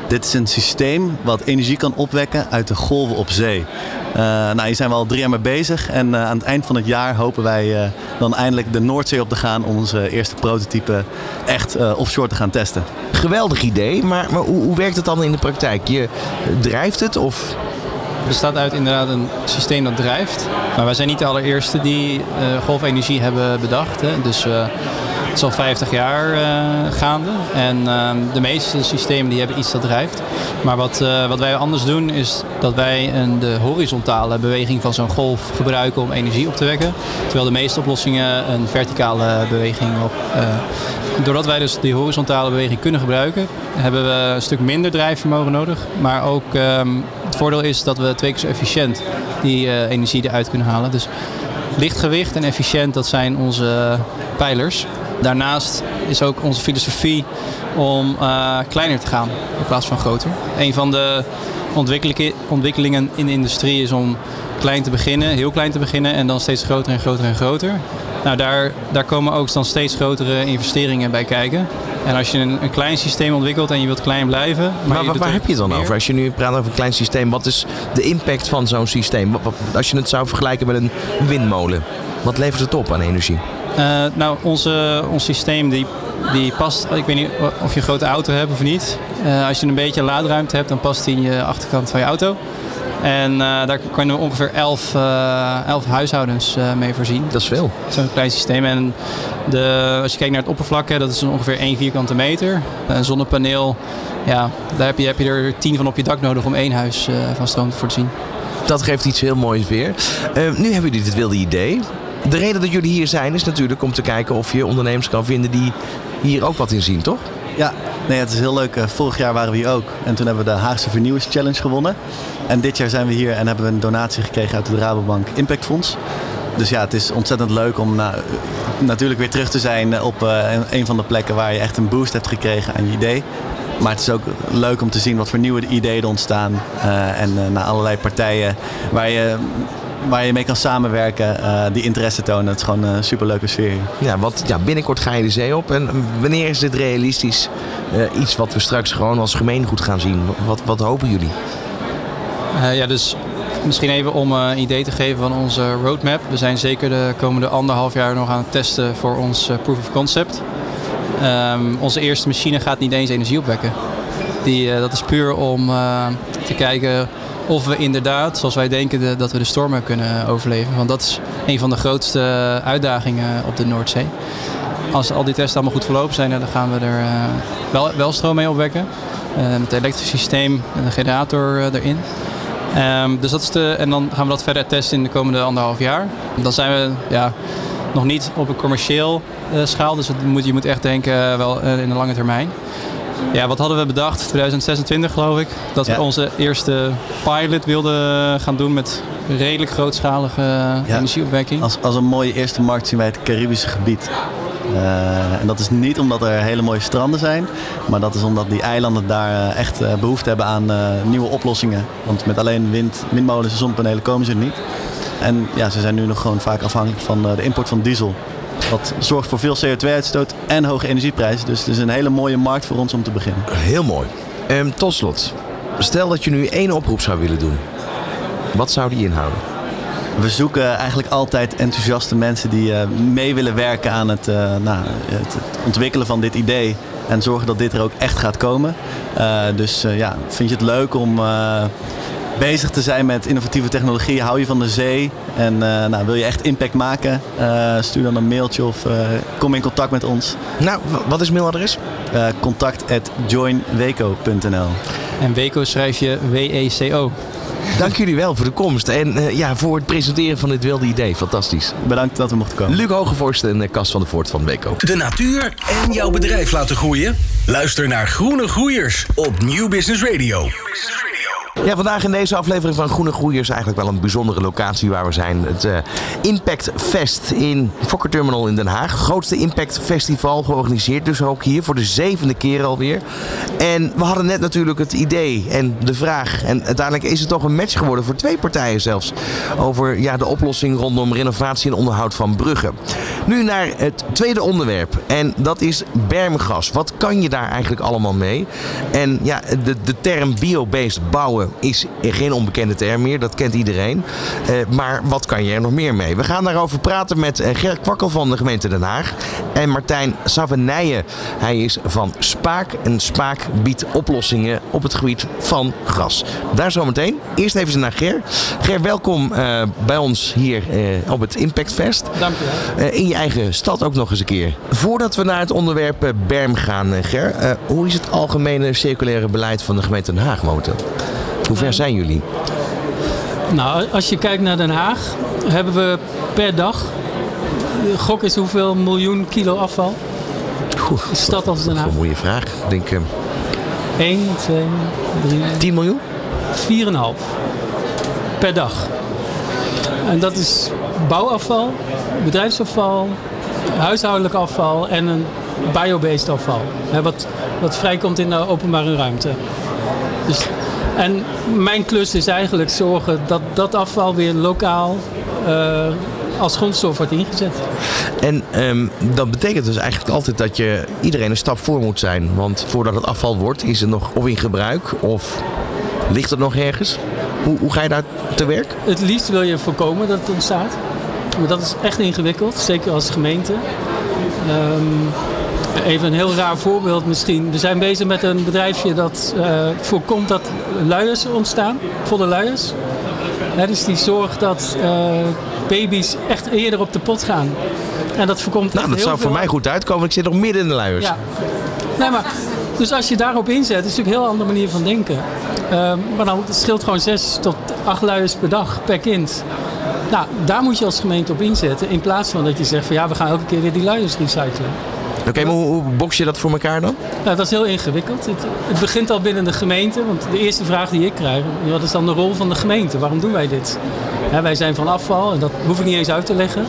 Dit is een systeem wat energie kan opwekken uit de golven op zee. Uh, nou, hier zijn we al drie jaar mee bezig. En uh, aan het eind van het jaar hopen wij uh, dan eindelijk de Noordzee op te gaan om onze eerste prototype echt offshore te gaan testen. Geweldig idee, maar, maar hoe, hoe, werkt het dan in de praktijk? Je drijft het of het bestaat uit inderdaad een systeem dat drijft. Maar wij zijn niet de allereerste die uh, golfenergie hebben bedacht. Hè. Dus uh, is al 50 jaar uh, gaande. En ehm, de meeste systemen die hebben iets dat drijft. Maar wat, wat wij anders doen is dat wij een, de horizontale beweging van zo'n golf gebruiken om energie op te wekken. Terwijl de meeste oplossingen een verticale beweging op, doordat wij dus die horizontale beweging kunnen gebruiken, hebben we een stuk minder drijfvermogen nodig. Maar ook um, het voordeel is dat we twee keer zo efficiënt die energie eruit kunnen halen. Dus lichtgewicht en efficiënt, dat zijn onze pijlers. Daarnaast is ook onze filosofie om uh, kleiner te gaan in plaats van groter. Een van de ontwikkelingen in de industrie is om klein te beginnen, heel klein te beginnen en dan steeds groter en groter en groter. Nou, daar, daar komen ook dan steeds grotere investeringen bij kijken. En als je een, een klein systeem ontwikkelt en je wilt klein blijven. Maar, maar waar heb je het dan over? Als je nu praat over een klein systeem, wat is de impact van zo'n systeem? Als je het zou vergelijken met een windmolen, wat levert het op aan energie? Uh, nou, onze, ons systeem die, die past, ik weet niet of je een grote auto hebt of niet. Uh, als je een beetje laadruimte hebt, dan past die in je achterkant van je auto. En uh, daar kunnen we ongeveer 11, uh, 11 huishoudens uh, mee voorzien. Dat is veel. Zo'n klein systeem. En de, als je kijkt naar het oppervlak, hè, dat is ongeveer 1 vierkante meter. Een zonnepaneel, ja, daar heb je, heb je er 10 van op je dak nodig om één huis van stroom te voorzien. Dat geeft iets heel moois weer. nu hebben jullie dit wilde idee. De reden dat jullie hier zijn is natuurlijk om te kijken of je ondernemers kan vinden die hier ook wat in zien, toch? Ja, nee, het is heel leuk. Vorig jaar waren we hier ook. En toen hebben we de Haagse Vernieuwings Challenge gewonnen. En dit jaar zijn we hier en hebben we een donatie gekregen uit het Rabobank Impact Fonds. Dus ja, het is ontzettend leuk om nou, natuurlijk weer terug te zijn op uh, een van de plekken waar je echt een boost hebt gekregen aan je idee. Maar het is ook leuk om te zien wat voor nieuwe ideeën er ontstaan. En uh, naar allerlei partijen waar je waar je mee kan samenwerken, uh, die interesse tonen. Het is gewoon een superleuke sfeer. Ja, want ja, binnenkort ga je de zee op. En wanneer is dit realistisch? Uh, iets wat we straks gewoon als gemeengoed gaan zien. Wat, wat hopen jullie? Uh, ja, dus misschien even om een idee te geven van onze roadmap. We zijn zeker de komende anderhalf jaar nog aan het testen voor ons proof of concept. Um, onze eerste machine gaat niet eens energie opwekken. Die, dat is puur om te kijken of we inderdaad, zoals wij denken, dat we de stormen kunnen overleven. Want dat is een van de grootste uitdagingen op de Noordzee. Als al die testen allemaal goed verlopen zijn, dan gaan we er uh, wel, wel stroom mee opwekken. Uh, met het elektrisch systeem en de generator uh, erin. Um, dus dat is de, en dan gaan we dat verder testen in de komende anderhalf jaar. Dan zijn we ja, nog niet op een commercieel schaal. Dus moet, je moet echt denken wel in de lange termijn. Ja, wat hadden we bedacht? 2026 geloof ik. Dat ja. we onze eerste pilot wilden gaan doen met redelijk grootschalige ja. energieopwekking. Als, als een mooie eerste markt zien wij het Caribische gebied. Uh, en dat is niet omdat er hele mooie stranden zijn, maar dat is omdat die eilanden daar echt uh, behoefte hebben aan uh, nieuwe oplossingen. Want met alleen wind, windmolens en zonnepanelen komen ze er niet. En ja, ze zijn nu nog gewoon vaak afhankelijk van de import van diesel. Dat zorgt voor veel CO2-uitstoot en hoge energieprijzen. Dus het is een hele mooie markt voor ons om te beginnen. Heel mooi. Um, tot slot, stel dat je nu één oproep zou willen doen. Wat zou die inhouden? We zoeken eigenlijk altijd enthousiaste mensen die uh, mee willen werken aan het, uh, nou, het, ontwikkelen van dit idee. En zorgen dat dit er ook echt gaat komen. Uh, dus ja, vind je het leuk om bezig te zijn met innovatieve technologie. Hou je van de zee en uh, nou, wil je echt impact maken? Uh, stuur dan een mailtje of uh, kom in contact met ons. Nou, wat is mailadres? contact at joinweco.nl En Weco schrijf je W-E-C-O. Dank jullie wel voor de komst en ja, voor het presenteren van dit wilde idee. Fantastisch. Bedankt dat we mochten komen. Luc Hogevorst en Cas van de Voort van Weco. De natuur en jouw bedrijf laten groeien? Luister naar Groene Groeiers op Business Radio. New Business Radio. Ja, vandaag in deze aflevering van Groene Groeiers eigenlijk wel een bijzondere locatie waar we zijn. Het uh, Impact Fest in Fokker Terminal in Den Haag. Grootste Impact Festival georganiseerd dus ook hier voor de zevende keer alweer. En we hadden net natuurlijk het idee en de vraag. En uiteindelijk is het toch een match geworden voor twee partijen zelfs. Over ja, de oplossing rondom renovatie en onderhoud van bruggen. Nu naar het tweede onderwerp. En dat is bermgas. Wat kan je daar eigenlijk allemaal mee? En ja, de, de term biobased bouwen is geen onbekende term meer. Dat kent iedereen. Uh, maar wat kan je er nog meer mee? We gaan daarover praten met uh, Gerrit Kwakkel van de gemeente Den Haag. En Martijn Savenijen. Hij is van Spaak. En Spaak biedt oplossingen op het gebied van gas. Daar zometeen. Eerst even naar Ger. Ger, welkom uh, bij ons hier op het Impact Fest. Dank je wel. in je eigen stad ook nog eens een keer. Voordat we naar het onderwerp Berm gaan, Ger. hoe is het algemene circulaire beleid van de gemeente Den Haag momenteel? Hoe ver zijn jullie? Nou, als je kijkt naar Den Haag, hebben we per dag, gok is hoeveel miljoen kilo afval? De stad als Den Haag. Een mooie vraag. Ik denk... Uh, 1, 2, 3... 10 miljoen? 4,5 per dag. En dat is bouwafval, bedrijfsafval, huishoudelijk afval en een biobased afval. Wat, wat vrijkomt in de openbare ruimte. Dus, en mijn klus is eigenlijk zorgen dat dat afval weer lokaal uh, als grondstof wordt ingezet. En um, dat betekent dus eigenlijk altijd dat je iedereen een stap voor moet zijn. Want voordat het afval wordt, is het nog of in gebruik of ligt het nog ergens? Hoe, hoe ga je daar te werk? Het liefst wil je voorkomen dat het ontstaat. Maar dat is echt ingewikkeld, zeker als gemeente. Um, Even een heel raar voorbeeld misschien. We zijn bezig met een bedrijfje dat uh, voorkomt dat luiers ontstaan, volle luiers. dus die zorgt dat uh, baby's echt eerder op de pot gaan. En dat voorkomt Nou, dat zou voor mij goed uitkomen. Ik zit nog midden in de luiers. Ja. Nee, maar, dus als je daarop inzet, is het natuurlijk een heel andere manier van denken. Uh, maar dan het scheelt gewoon zes tot acht luiers per dag per kind. Nou, daar moet je als gemeente op inzetten. In plaats van dat je zegt van ja, we gaan elke keer weer die luiers recyclen. Oké, hoe, hoe je dat voor elkaar dan? Nou, dat is heel ingewikkeld. Het, het, begint al binnen de gemeente. Want de eerste vraag die ik krijg, wat is dan de rol van de gemeente? Waarom doen wij dit? wij zijn van afval en dat hoef ik niet eens uit te leggen.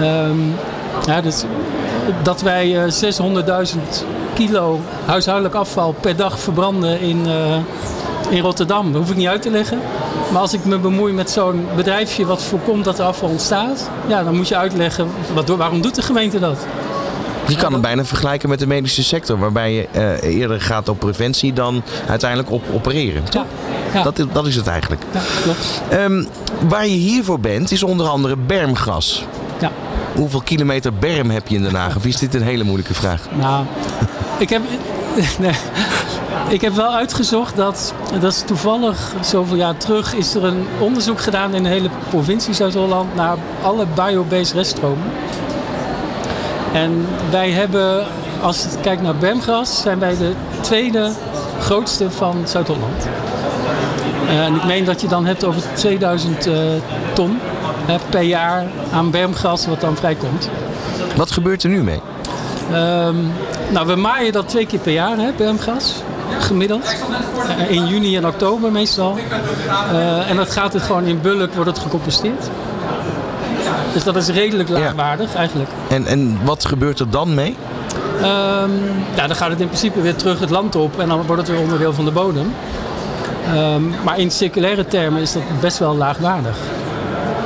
Um, ja, dus, dat wij uh, 600.000 kilo huishoudelijk afval per dag verbranden in, uh, in Rotterdam, dat hoef ik niet uit te leggen. Maar als ik me bemoei met zo'n bedrijfje wat voorkomt dat er afval ontstaat, ja, dan moet je uitleggen wat, waarom doet de gemeente dat? Je kan het bijna vergelijken met de medische sector, waarbij je uh, eerder gaat op preventie dan uiteindelijk op opereren. Ja. ja. Dat, dat, is het eigenlijk. Ja, klopt. Um, waar je hiervoor bent, is onder andere bermgras. Ja. Hoeveel kilometer berm heb je in Den Haag? Of is dit een hele moeilijke vraag? Nou, ik heb. Nee. Ik heb wel uitgezocht dat, dat is toevallig zoveel jaar terug, is er een onderzoek gedaan in de hele provincie Zuid-Holland naar alle biobased reststromen. En wij hebben, als je kijkt naar Bemgras, zijn wij de tweede grootste van Zuid-Holland. En ik meen dat je dan hebt over 2000 uh, ton per jaar aan bermgras wat dan vrijkomt. Wat gebeurt er nu mee? Um, nou, we maaien dat twee keer per jaar, hè, bermgras. Gemiddeld. Uh, in juni en oktober meestal. En dat gaat het gewoon in bulk, wordt het gecomposteerd. Dus dat is redelijk laagwaardig ja. eigenlijk. En, en wat gebeurt er dan mee? Um, ja, dan gaat het in principe weer terug het land op en dan wordt het weer onderdeel van de bodem. Um, maar in circulaire termen is dat best wel laagwaardig.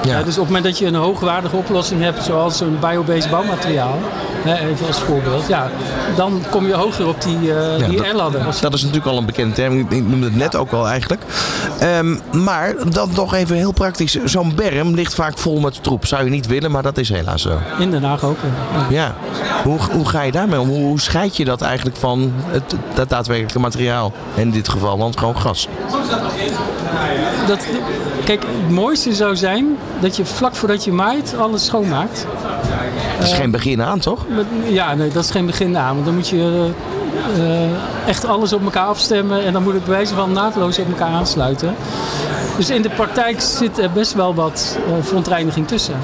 Ja. Uh, dus op het moment dat je een hoogwaardige oplossing hebt, zoals een biobased bouwmateriaal, even als voorbeeld, ja, dan kom je hoger op die, uh, ja, die R-ladder. Dat is natuurlijk al een bekende term, ik noemde het net ook al eigenlijk. Um, maar dan toch even heel praktisch, zo'n berm ligt vaak vol met troep. Zou je niet willen, maar dat is helaas zo. In Den Haag ook. Ja, ja. Hoe, hoe ga je daarmee om? Hoe, hoe scheid je dat eigenlijk van het, het daadwerkelijke materiaal? In dit geval, want gewoon gas. Dat, kijk, het mooiste zou zijn dat je vlak voordat je maait alles schoonmaakt. Dat is geen begin aan, toch? Ja, nee, dat is geen begin aan. Want dan moet je uh, echt alles op elkaar afstemmen en dan moet het bewijzen van naadloos op elkaar aansluiten. Dus in de praktijk zit er best wel wat uh, verontreiniging tussen.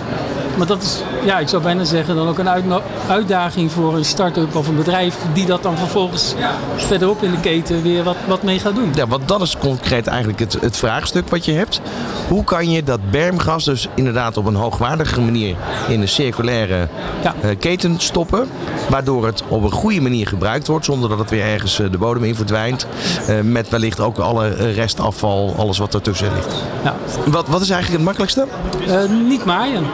Maar dat is ja, ik zou bijna zeggen, dan ook een uitdaging voor een start-up of een bedrijf die dat dan vervolgens verderop in de keten weer wat, wat mee gaat doen. Ja, want dat is concreet eigenlijk het, het vraagstuk wat je hebt. Hoe kan je dat bermgas dus inderdaad op een hoogwaardige manier in een circulaire eh, keten stoppen, waardoor het op een goede manier gebruikt wordt, zonder dat het weer ergens eh, de bodem in verdwijnt, eh, met wellicht ook alle restafval, alles wat ertussen ligt. Ja. Wat, wat is eigenlijk het makkelijkste? Niet maaien.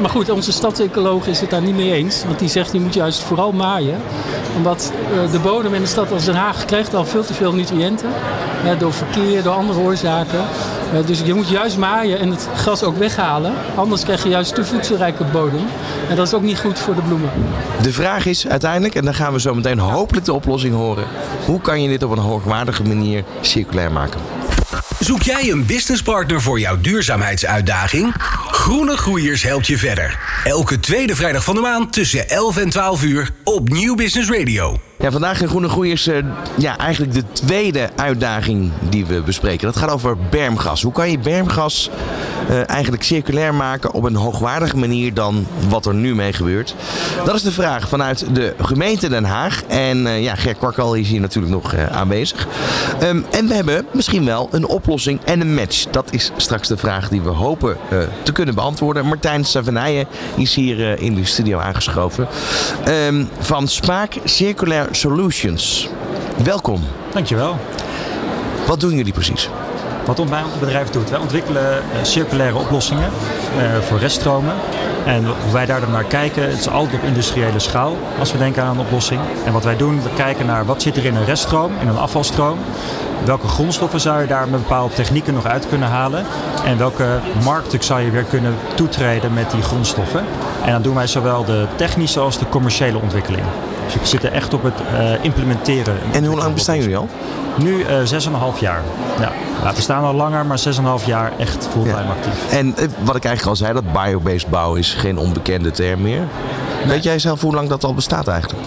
Maar goed, onze stadsecoloog is het daar niet mee eens. Want die zegt je moet juist vooral maaien. Omdat eh, de bodem in de stad als Den Haag krijgt al veel te veel nutriënten. door verkeer, door andere oorzaken. Eh, dus je moet juist maaien en het gras ook weghalen. Anders krijg je juist te voedselrijke bodem. En dat is ook niet goed voor de bloemen. De vraag is uiteindelijk, en dan gaan we zo meteen hopelijk de oplossing horen, hoe kan je dit op een hoogwaardige manier circulair maken? Zoek jij een businesspartner voor jouw duurzaamheidsuitdaging? Groene Groeiers helpt je verder. Elke tweede vrijdag van de maand tussen 11 en 12 uur op Nieuw Business Radio. Ja, vandaag in Groene Groeiers eh, ja, eigenlijk de tweede uitdaging die we bespreken. Dat gaat over bermgas. Hoe kan je bermgas eh, eigenlijk circulair maken op een hoogwaardige manier dan wat er nu mee gebeurt? Dat is de vraag vanuit de gemeente Den Haag. En eh, ja, Ger Kwarkal is hier natuurlijk nog aanwezig. Ehm, en we hebben misschien wel een oplossing en een match. Dat is straks de vraag die we hopen te kunnen beantwoorden. Martijn Savenijen is hier in de studio aangeschoven. Ehm, van Smaak Circulair Solutions. Welkom. Dankjewel. Wat doen jullie precies? Wat ons bedrijf doet, wij ontwikkelen eh, circulaire oplossingen eh, voor reststromen. En hoe wij daar dan naar kijken, het is altijd op industriële schaal als we denken aan een oplossing. En wat wij doen, we kijken naar wat zit er in een reststroom, in een afvalstroom. Welke grondstoffen zou je daar met bepaalde technieken nog uit kunnen halen? En welke markten zou je weer kunnen toetreden met die grondstoffen? En dan doen wij zowel de technische als de commerciële ontwikkeling. Dus we zitten echt op het eh, implementeren. En hoe lang bestaan jullie al? Nu eh 6,5 jaar. Ja. Ja, we staan al langer, maar 6,5 jaar echt fulltime actief. En eh, wat ik eigenlijk al zei, dat biobased bouwen is geen onbekende term meer. Weet jij zelf hoe lang dat al bestaat eigenlijk?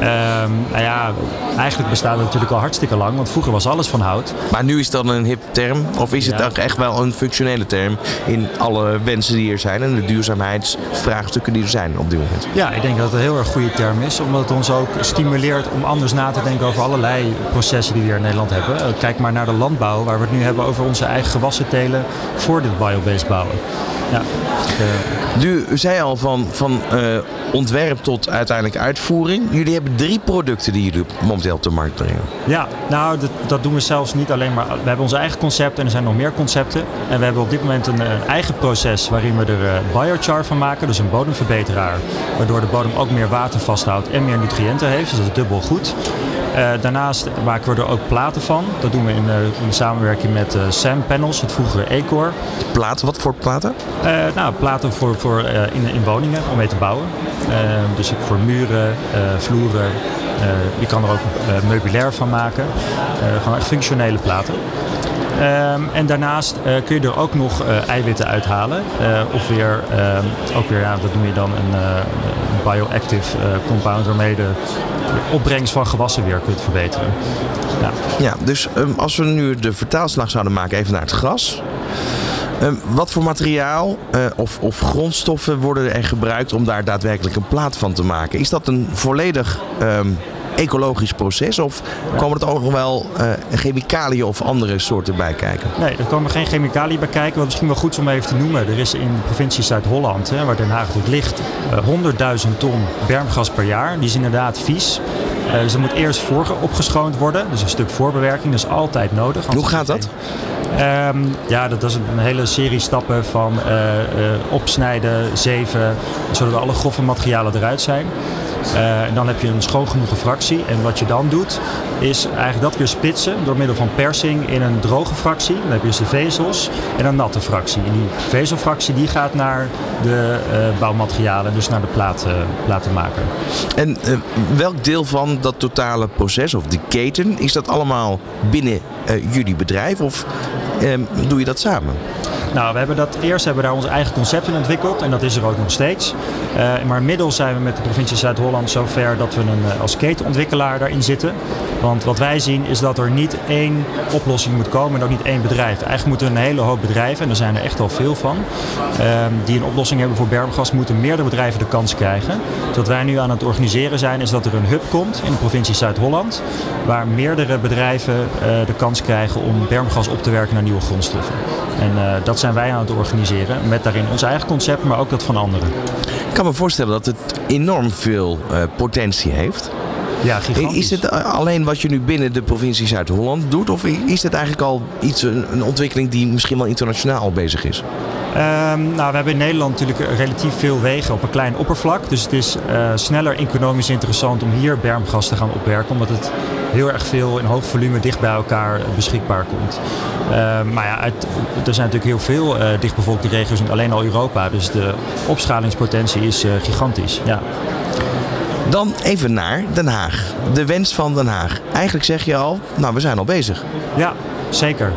Ehm, nou ja, eigenlijk bestaat het natuurlijk al hartstikke lang, want vroeger was alles van hout. Maar nu is dat een hip term? Of is het Ja. ook echt wel een functionele term in alle wensen die er zijn en de duurzaamheidsvraagstukken die er zijn op dit moment? Ja, ik denk dat het een heel erg goede term is, omdat het ons ook stimuleert om anders na te denken over allerlei processen die we hier in Nederland hebben. Eh, Kijk maar naar de landbouw, waar we het nu hebben over onze eigen gewassen telen voor dit biobased bouwen. Ja. eh, U zei al van, van eh, ontwerp tot uiteindelijk uitvoering. Jullie hebben drie producten die jullie momenteel op de markt brengen. Ja, nou, dat, dat doen we zelfs niet alleen maar. We hebben onze eigen concept en er zijn nog meer concepten. En we hebben op dit moment een, een eigen proces waarin we er eh, biochar van maken, dus een bodemverbeteraar. Waardoor de bodem ook meer water vasthoudt en meer nutriënten heeft. Dus dat is dubbel goed. Eh, daarnaast maken we er ook platen van. Dat doen we in, in samenwerking met eh Sam Panels, het vroegere Ecor. Platen? Wat voor platen? Eh, nou, platen voor, voor, in, in woningen om mee te bouwen. Dus voor muren, vloeren. Je kan er ook meubilair van maken. Gewoon echt functionele platen. Ehm, en daarnaast eh, kun je er ook nog eh, eiwitten uithalen. Eh, of weer, ehm, ook weer, ja, dat noem je dan een, bioactive compound waarmee de opbrengst van gewassen weer kunt verbeteren. Ja. Ja, dus ehm, als we nu de vertaalslag zouden maken even naar het gras. Wat voor materiaal of, of grondstoffen worden er gebruikt om daar daadwerkelijk een plaat van te maken? Is dat een volledig ecologisch proces of komen er ook nog wel eh, chemicaliën of andere soorten bij kijken? Nee, er komen geen chemicaliën bij kijken. Wat misschien wel goed is om even te noemen. Er is in de provincie Zuid-Holland, waar Den Haag ligt, eh, 100.000 ton bermgas per jaar. Die is inderdaad vies. Dus er moet eerst voor opgeschoond worden. Dus een stuk voorbewerking. Dat is altijd nodig. Hoe gaat dat? Ehm, ja, dat is een hele serie stappen van eh, eh, opsnijden, zeven, zodat alle grove materialen eruit zijn. En dan heb je een schoon genoegen fractie. En wat je dan doet, is eigenlijk dat weer splitsen door middel van persing in een droge fractie. Dan heb je dus de vezels en een natte fractie. En die vezelfractie die gaat naar de bouwmaterialen, dus naar de plaat, eh, platenmaker. En welk deel van dat totale proces of die keten, is dat allemaal binnen eh, jullie bedrijf of ehm, doe je dat samen? Nou, we hebben dat, eerst hebben we daar onze eigen concept in ontwikkeld en dat is er ook nog steeds. Uh, maar inmiddels zijn we met de provincie Zuid-Holland zover dat we een, uh, als ketenontwikkelaar daarin zitten. Want wat wij zien is dat er niet één oplossing moet komen en ook niet één bedrijf. Eigenlijk moeten een hele hoop bedrijven, en er zijn er echt al veel van, uh, die een oplossing hebben voor bermgas, moeten meerdere bedrijven de kans krijgen. Dus wat wij nu aan het organiseren zijn, is dat er een hub komt in de provincie Zuid-Holland, waar meerdere bedrijven de kans krijgen om bermgas op te werken naar nieuwe grondstoffen. En uh, dat zijn wij aan het organiseren. Met daarin ons eigen concept, maar ook dat van anderen. Ik kan me voorstellen dat het enorm veel uh, potentie heeft. Ja, gigantisch. Is het alleen wat je nu binnen de provincie Zuid-Holland doet? Of is het eigenlijk al iets, een, ontwikkeling die misschien wel internationaal bezig is? Um, nou, we hebben in Nederland natuurlijk relatief veel wegen op een klein oppervlak. Dus het is uh, sneller economisch interessant om hier bermgas te gaan opwerken. Omdat het heel erg veel in hoog volume dicht bij elkaar beschikbaar komt. Uh, maar ja, uit, er zijn natuurlijk heel veel uh, dichtbevolkte regio's in alleen al Europa. Dus de opschalingspotentie is uh, gigantisch. Ja. Dan even naar Den Haag. De wens van Den Haag. Eigenlijk zeg je al, nou we zijn al bezig. Ja, zeker.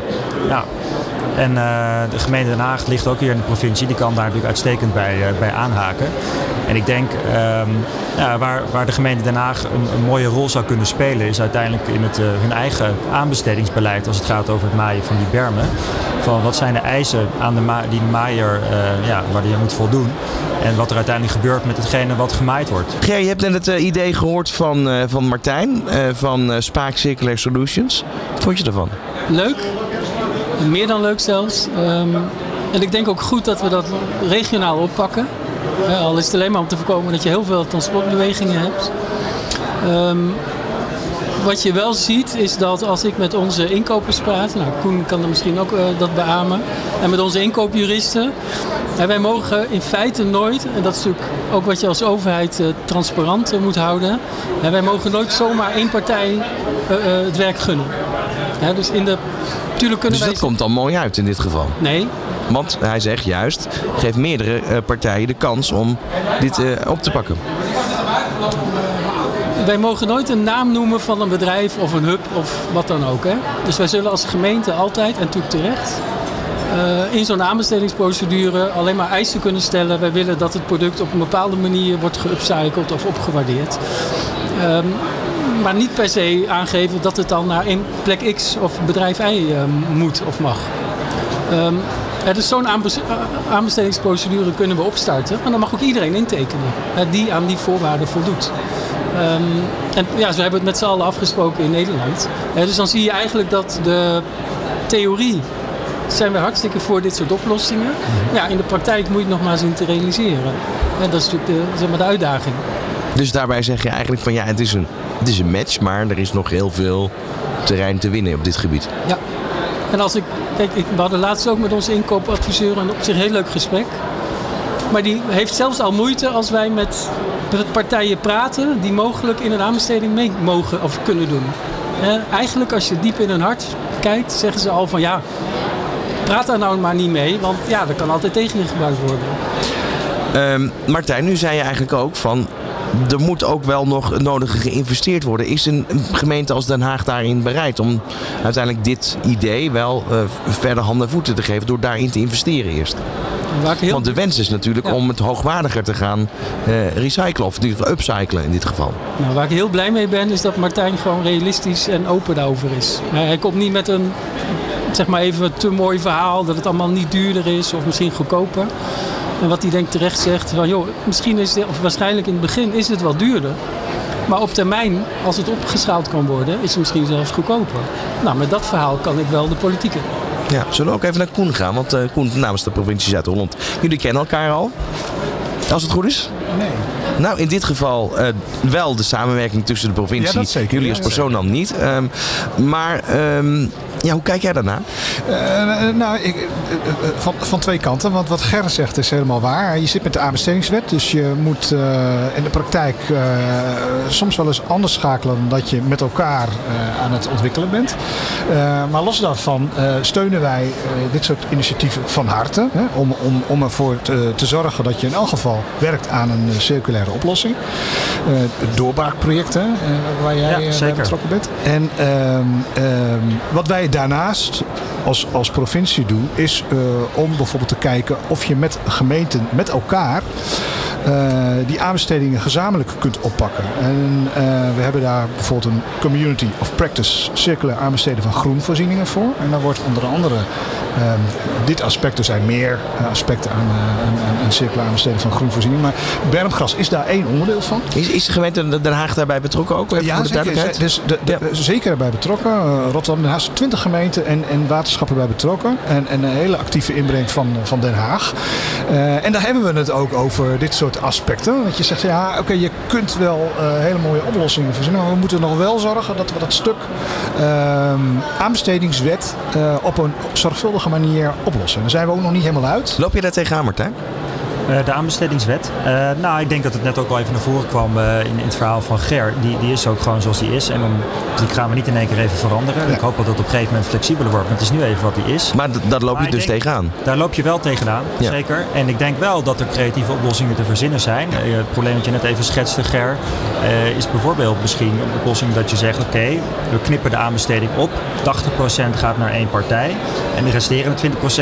Ja. En uh, de gemeente Den Haag ligt ook hier in de provincie. Die kan daar natuurlijk uitstekend bij, uh, bij aanhaken. En ik denk um, ja, waar, waar de gemeente Den Haag een, een, mooie rol zou kunnen spelen... is uiteindelijk in het, uh, hun eigen aanbestedingsbeleid... als het gaat over het maaien van die bermen. Van wat zijn de eisen aan de ma die de maaier, ja, waar die moet voldoen... en wat er uiteindelijk gebeurt met hetgene wat gemaaid wordt. Ger, je hebt net het idee gehoord van, van Martijn... van Spaak Circular Solutions. Wat vond je ervan? Leuk. Meer dan leuk zelfs. Um, en ik denk ook goed dat we dat regionaal oppakken. Al is het alleen maar om te voorkomen dat je heel veel transportbewegingen hebt. Um, wat je wel ziet is dat als ik met onze inkopers praat, nou Koen kan er misschien ook uh, dat beamen, en met onze inkoopjuristen, en wij mogen in feite nooit, en dat is natuurlijk ook wat je als overheid uh, transparant uh, moet houden, en wij mogen nooit zomaar één partij het werk gunnen. Ja, dus in de Natuurlijk kunnen dus dat komt dan mooi uit in dit geval? Nee. Want hij zegt juist, geef meerdere uh, partijen de kans om dit uh, op te pakken. Wij mogen nooit een naam noemen van een bedrijf of een hub of wat dan ook. Hè? Dus wij zullen als gemeente altijd, en natuurlijk terecht, uh, in zo'n aanbestedingsprocedure alleen maar eisen kunnen stellen. Wij willen dat het product op een bepaalde manier wordt geupcycled of opgewaardeerd. Um, maar niet per se aangeven dat het dan naar een plek X of bedrijf Y uh, moet of mag. Um, is zo'n aanbestedingsprocedure kunnen we opstarten. Maar dan mag ook iedereen intekenen die aan die voorwaarden voldoet. Um, en ja, zo hebben we het met z'n allen afgesproken in Nederland. Dus dan zie je eigenlijk dat de theorie zijn we hartstikke voor dit soort oplossingen. Mm-hmm. Ja, in de praktijk moet je het nog maar zien te realiseren. En dat is natuurlijk de, zeg maar, de uitdaging. Dus daarbij zeg je eigenlijk van ja, het is een, het is een match, maar er is nog heel veel terrein te winnen op dit gebied. Ja, en als ik, kijk, ik, we hadden laatst ook met onze inkoopadviseur een op zich heel leuk gesprek. Maar die heeft zelfs al moeite als wij met partijen praten die mogelijk in een aanbesteding mee mogen of kunnen doen. Eh, eigenlijk als je diep in hun hart kijkt, zeggen ze al van ja, praat daar nou maar niet mee, want ja, dat kan altijd tegen je gebruikt worden. Um, Martijn, nu zei je eigenlijk ook van er moet ook wel nog het nodige geïnvesteerd worden. Is een gemeente als Den Haag daarin bereid om uiteindelijk dit idee wel uh, verder handen en voeten te geven door daarin te investeren eerst? Heel... Want de wens is natuurlijk ja. om het hoogwaardiger te gaan uh, recyclen of upcyclen in dit geval. Nou, waar ik heel blij mee ben is dat Martijn gewoon realistisch en open daarover is. Hij komt niet met een zeg maar even te mooi verhaal dat het allemaal niet duurder is of misschien goedkoper. En wat hij denkt terecht zegt, van joh, misschien is het, of waarschijnlijk in het begin is het wat duurder. Maar op termijn, als het opgeschaald kan worden, is het misschien zelfs goedkoper. Nou, met dat verhaal kan ik wel de politiek in. Ja, zullen we ook even naar Koen gaan? Want uh, Koen namens de provincie Zuid-Holland. Jullie kennen elkaar al? Als het goed is? Nee. Nou, in dit geval uh, wel de samenwerking tussen de provincie. Ja, zeker, Jullie als persoon dan niet. Um, maar um, ja, hoe kijk jij daarna? Uh, nou, ik, van, van twee kanten. Want wat Gerrit zegt is helemaal waar. Je zit met de aanbestedingswet. Dus je moet in de praktijk soms wel eens anders schakelen dan dat je met elkaar aan het ontwikkelen bent. maar los daarvan steunen wij dit soort initiatieven van harte. Hè, om, om, om ervoor te, te zorgen dat je in elk geval werkt aan een circulaire circulaire oplossing. Uh, het doorbraakproject, hè, waar jij ja, bij betrokken bent. En ehm, ehm, wat wij daarnaast als, als provincie doen, is om bijvoorbeeld te kijken of je met gemeenten, met elkaar, die aanbestedingen gezamenlijk kunt oppakken. En we hebben daar bijvoorbeeld een community of practice circulair aanbesteden van groenvoorzieningen voor. En daar wordt onder andere um, dit aspect, er zijn meer aspecten aan, uh, aan, circulair aanbesteden van groenvoorziening. Maar bermgras is daar één onderdeel van. Is, is de gemeente Den Haag daarbij betrokken ook? Even ja, voor de zeker, dus de, de, ja. zeker erbij betrokken. Rotterdam, Den Haag, 20 gemeenten en, en waterschappen bij betrokken. En, en een hele actieve inbreng van, van Den Haag. en daar hebben we het ook over dit soort aspecten. Dat je zegt, ja, oké, je kunt wel hele mooie oplossingen verzinnen. Maar we moeten nog wel zorgen dat we dat stuk ehm, aanbestedingswet op een zorgvuldige manier oplossen. Daar zijn we ook nog niet helemaal uit. Loop je daar tegenaan, Martijn? Uh, de aanbestedingswet. Uh, nou, ik denk dat het net ook al even naar voren kwam uh, in, in, het verhaal van Ger. Die, die is ook gewoon zoals die is. En dan, die gaan we niet in één keer even veranderen. Ja. Ik hoop dat het op een gegeven moment flexibeler wordt. Maar het is nu even wat die is. Maar daar loop je dus tegenaan? Daar loop je wel tegenaan, ja. zeker. En ik denk wel dat er creatieve oplossingen te verzinnen zijn. het probleem dat je net even schetste, Ger, is bijvoorbeeld misschien een oplossing dat je zegt... oké, we knippen de aanbesteding op. 80% gaat naar één partij. En de resterende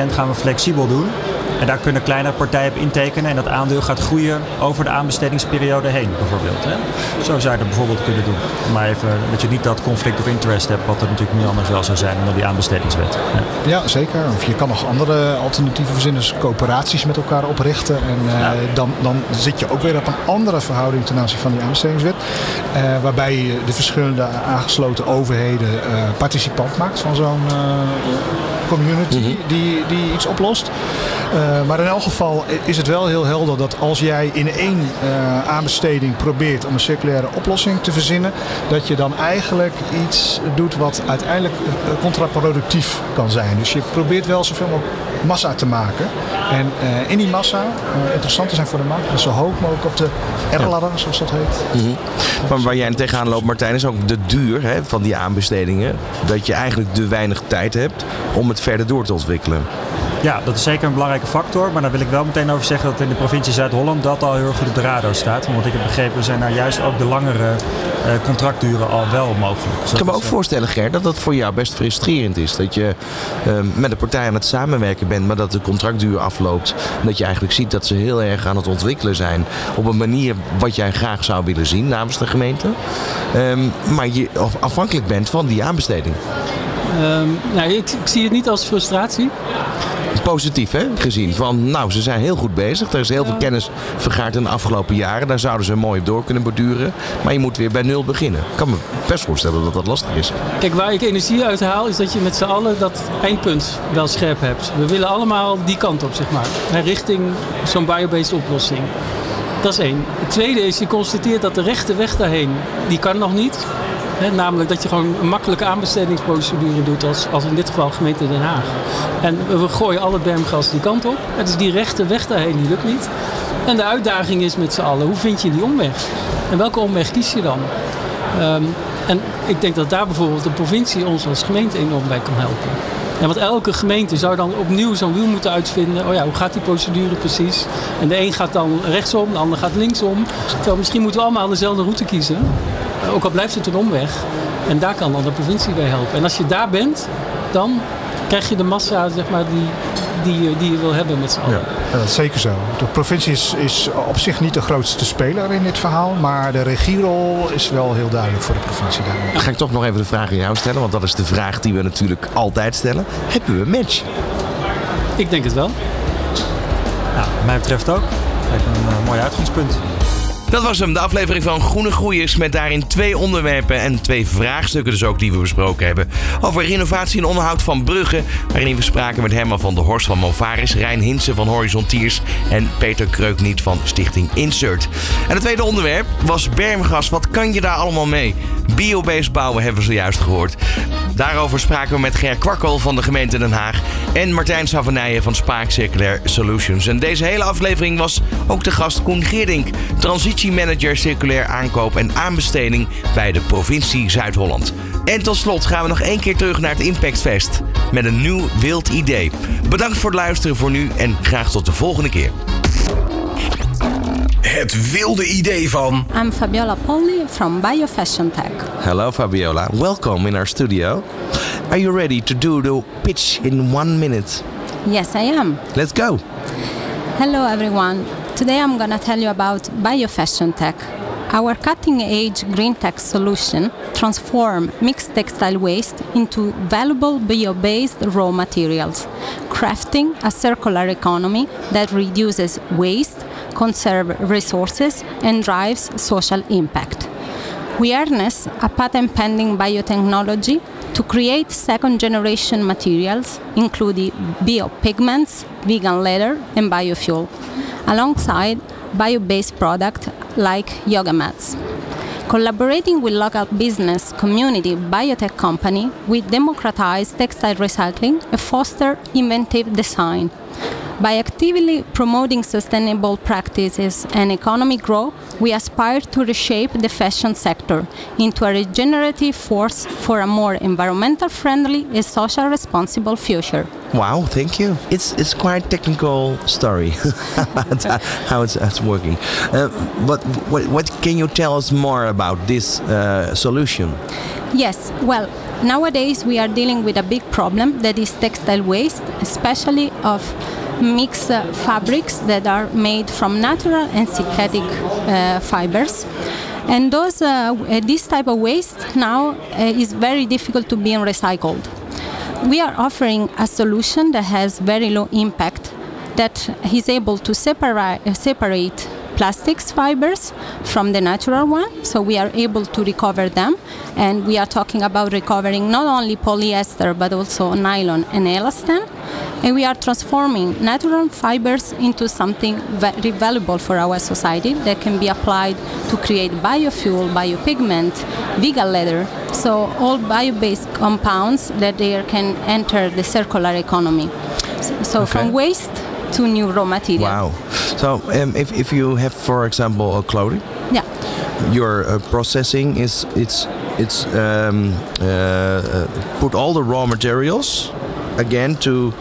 20% gaan we flexibel doen. En daar kunnen kleinere partijen op intekenen en dat aandeel gaat groeien over de aanbestedingsperiode heen, bijvoorbeeld. Hè? Zo zou je dat bijvoorbeeld kunnen doen. Maar even dat je niet dat conflict of interest hebt, wat er natuurlijk nu anders wel zou zijn onder die aanbestedingswet. Ja, ja zeker. Of je kan nog andere alternatieven verzinnen, dus coöperaties met elkaar oprichten. En uh, dan, dan zit je ook weer op een andere verhouding ten aanzien van die aanbestedingswet. Uh, waarbij de verschillende aangesloten overheden uh, participant maakt van zo'n community mm -hmm. die, die iets oplost. Uh, maar in elk geval is het wel heel helder dat als jij in één uh, aanbesteding probeert om een circulaire oplossing te verzinnen, dat je dan eigenlijk iets doet wat uiteindelijk uh, contraproductief kan zijn. Dus je probeert wel zoveel mogelijk massa te maken. En in die massa interessant te zijn voor de markt, zo hoog mogelijk op de R-ladder, zoals dat heet. Mm -hmm. Maar waar jij tegenaan loopt, Martijn, is ook de duur hè, van die aanbestedingen. Dat je eigenlijk te weinig tijd hebt om het verder door te ontwikkelen. Ja, dat is zeker een belangrijke factor. Maar daar wil ik wel meteen over zeggen dat in de provincie Zuid-Holland dat al heel goed op de radar staat. Want ik heb begrepen zijn nou juist ook de langere uh, contractduren al wel mogelijk. Dus ik kan me ook voorstellen, Ger, dat dat voor jou best frustrerend is. Dat je uh, met een partij aan het samenwerken bent, maar dat de contractduur afloopt. Dat je eigenlijk ziet dat ze heel erg aan het ontwikkelen zijn op een manier wat jij graag zou willen zien namens de gemeente. Um, maar je afhankelijk bent van die aanbesteding. Um, nou, ik, zie het niet als frustratie. Positief hè, gezien. Van nou, ze zijn heel goed bezig. Er is heel veel kennis vergaard in de afgelopen jaren. Daar zouden ze mooi op door kunnen borduren. Maar je moet weer bij nul beginnen. Ik kan me best voorstellen dat dat lastig is. Kijk, waar ik energie uit haal is dat je met z'n allen dat eindpunt wel scherp hebt. We willen allemaal die kant op, zeg maar. Richting zo'n biobased oplossing. Dat is één. Het tweede is, je constateert dat de rechte weg daarheen, die kan nog niet namelijk dat je gewoon een makkelijke aanbestedingsprocedure doet, als, als in dit geval gemeente Den Haag. En we gooien alle bermgas die kant op. Het is die rechte weg daarheen, die lukt niet. En de uitdaging is met z'n allen, hoe vind je die omweg? En welke omweg kies je dan? Um, en ik denk dat daar bijvoorbeeld de provincie ons als gemeente enorm bij kan helpen. En want elke gemeente zou dan opnieuw zo'n wiel moeten uitvinden. Oh ja, hoe gaat die procedure precies? En de een gaat dan rechtsom, de ander gaat linksom. Terwijl misschien moeten we allemaal dezelfde route kiezen. Ook al blijft het een omweg. En daar kan dan de provincie bij helpen. En als je daar bent, dan krijg je de massa zeg maar, die, die, die je wil hebben met z'n allen. Ja, dat is zeker zo. De provincie is, is op zich niet de grootste speler in dit verhaal. Maar de regierol is wel heel duidelijk voor de provincie. Daarmee. Dan ga ik toch nog even de vraag aan jou stellen. Want dat is de vraag die we natuurlijk altijd stellen. Hebben we een match? Ik denk het wel. Nou, mij betreft ook. Lijkt een uh, mooi uitgangspunt. Dat was hem, de aflevering van Groene Groeiers. Met daarin twee onderwerpen en twee vraagstukken dus ook die we besproken hebben. Over renovatie en onderhoud van bruggen. Waarin we spraken met Herman van der Horst van Movaris. Rijn Hinsen van Horizontiers. En Peter Kreukniet van Stichting Insert. En het tweede onderwerp was bermgas. Wat kan je daar allemaal mee? Biobased bouwen hebben we zojuist gehoord. Daarover spraken we met Ger Kwakkel van de gemeente Den Haag. En Martijn Savanijen van Spaak Circulair Solutions. En deze hele aflevering was ook de gast Koen Geerdink. Transitie Manager Circulair Aankoop en Aanbesteding bij de provincie Zuid-Holland. En tot slot gaan we nog één keer terug naar het Impact Fest met een nieuw wild idee. Bedankt voor het luisteren voor nu en graag tot de volgende keer. Het wilde idee van... I'm Fabiola Polli from Biofashion Tech. Hello, Fabiola. Welcome in our studio. Are you ready to do the pitch in one minute? Yes, I am. Let's go. Hello, everyone. Today I'm going to tell you about Biofashion Tech. Our cutting-edge green tech solution transform mixed textile waste into valuable bio-based raw materials, crafting a circular economy that reduces waste, conserves resources, and drives social impact. We harness a patent-pending biotechnology to create second-generation materials, including biopigments, vegan leather, and biofuel, alongside bio-based products like yoga mats. Collaborating with local business community biotech company, we democratize textile recycling and foster inventive design. By actively promoting sustainable practices and economic growth, we aspire to reshape the fashion sector into a regenerative force for a more environmental friendly and social responsible future. Wow, thank you. It's it's quite technical story about how it's, it's working. Uh, but what, what can you tell us more about this uh, solution? Yes, well, nowadays we are dealing with a big problem that is textile waste, especially of mixed uh, fabrics that are made from natural and synthetic uh, fibers. And those, uh, this type of waste now is very difficult to be recycled. We are offering a solution that has very low impact, that is able to separate, separate plastics fibers from the natural one, so we are able to recover them. And we are talking about recovering not only polyester but also nylon and elastin. And we are transforming natural fibers into something very valuable for our society that can be applied to create biofuel, biopigment, vegan leather. So all bio-based compounds that they can enter the circular economy. So Okay. from waste to new raw material. Wow. So um, if, if you have, for example, a clothing, Yeah. your uh, processing is it's it's um, uh, uh, put all the raw materials again to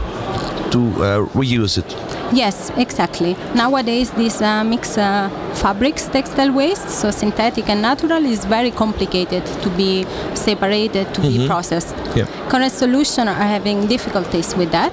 to uh, reuse it. Yes, exactly. Nowadays, this uh, mix uh, fabrics, textile waste, so synthetic and natural, is very complicated to be separated, to be Mhm. processed. Yeah. Current solutions are having difficulties with that.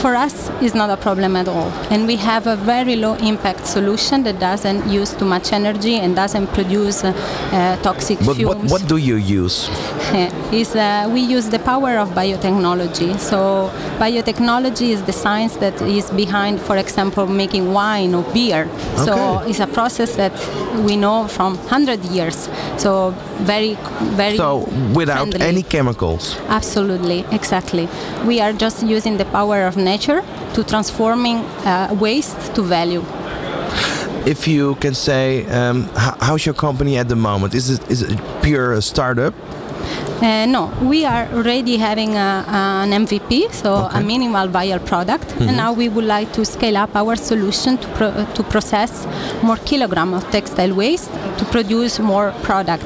For us, it's not a problem at all, and we have a very low impact solution that doesn't use too much energy and doesn't produce uh, uh, toxic But what, fumes. what do you use? is uh, we use the power of biotechnology. So biotechnology is the science that is behind, for example, making wine or beer. So it's a process that we know from hundred years. So very, very. So without friendly. any chemicals. Absolutely, exactly. We are just using the power of nature to transforming uh, waste to value. If you can say, um, how, how's your company at the moment? Is it is it pure a startup? Uh, no, we are already having a, an MVP, so a minimal viable product, Mhm. and now we would like to scale up our solution to, pro- to process more kilogram of textile waste to produce more product.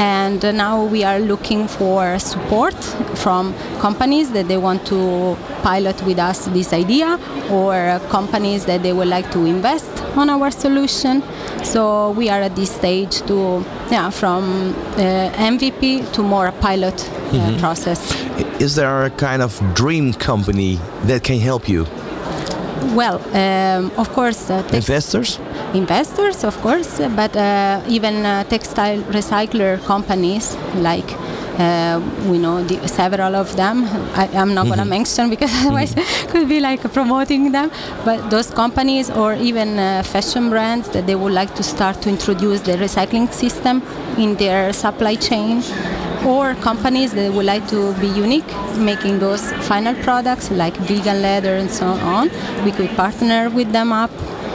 And now we are looking for support from companies that they want to pilot with us this idea, or companies that they would like to invest on our solution. So we are at this stage to, yeah, from uh, MVP to more pilot uh, Mhm. process. Is there a kind of dream company that can help you? Well, um, of course, uh, Investors? Investors, of course, but uh, even uh, textile recycler companies like. Uh, we know the, several of them. I, I'm not going to mention because otherwise could be like promoting them. But those companies or even uh, fashion brands that they would like to start to introduce the recycling system in their supply chain, or companies that would like to be unique, making those final products like vegan leather and so on. We could partner with them up.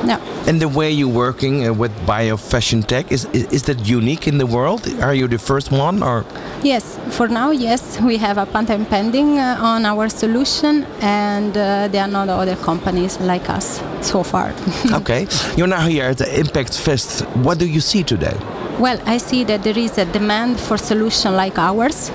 Yeah. And the way you're working uh, with bio fashion tech is, is is that unique in the world? Are you the first one or? Yes, for now, yes, we have a patent pending uh, on our solution, and uh, there are not other companies like us so far. okay, you're now here at the Impact Fest. What do you see today? Well, I see that there is a demand for solution like ours,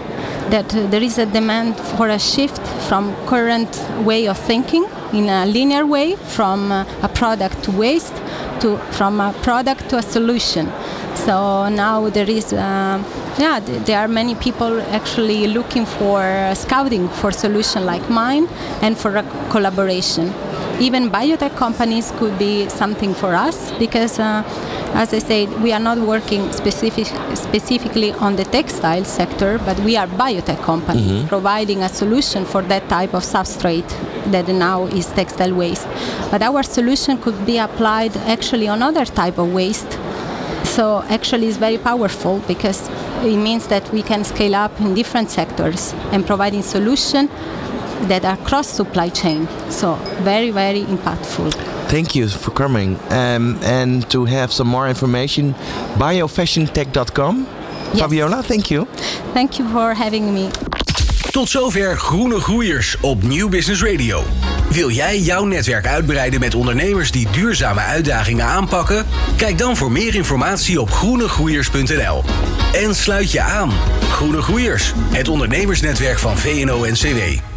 that uh, there is a demand for a shift from current way of thinking in a linear way from uh, a product to waste to from a product to a solution. So now there is, uh, yeah, there are many people actually looking for uh, scouting for solution like mine and for collaboration. Even biotech companies could be something for us because, uh, as I said, we are not working specific, specifically on the textile sector, but we are biotech company Mhm. providing a solution for that type of substrate that now is textile waste. But our solution could be applied actually on other type of waste so actually it's very powerful because it means that we can scale up in different sectors and providing solutions that are cross supply chain. So very, very impactful. Thank you for coming. Um, and to have some more information, biofashiontech.com. Fabiola, thank you. Thank you for having me. Tot zover Groene Groeiers op Nieuw Business Radio. Wil jij jouw netwerk uitbreiden met ondernemers die duurzame uitdagingen aanpakken? Kijk dan voor meer informatie op groenegroeiers.nl. En sluit je aan. Groene Groeiers, het ondernemersnetwerk van VNO-NCW.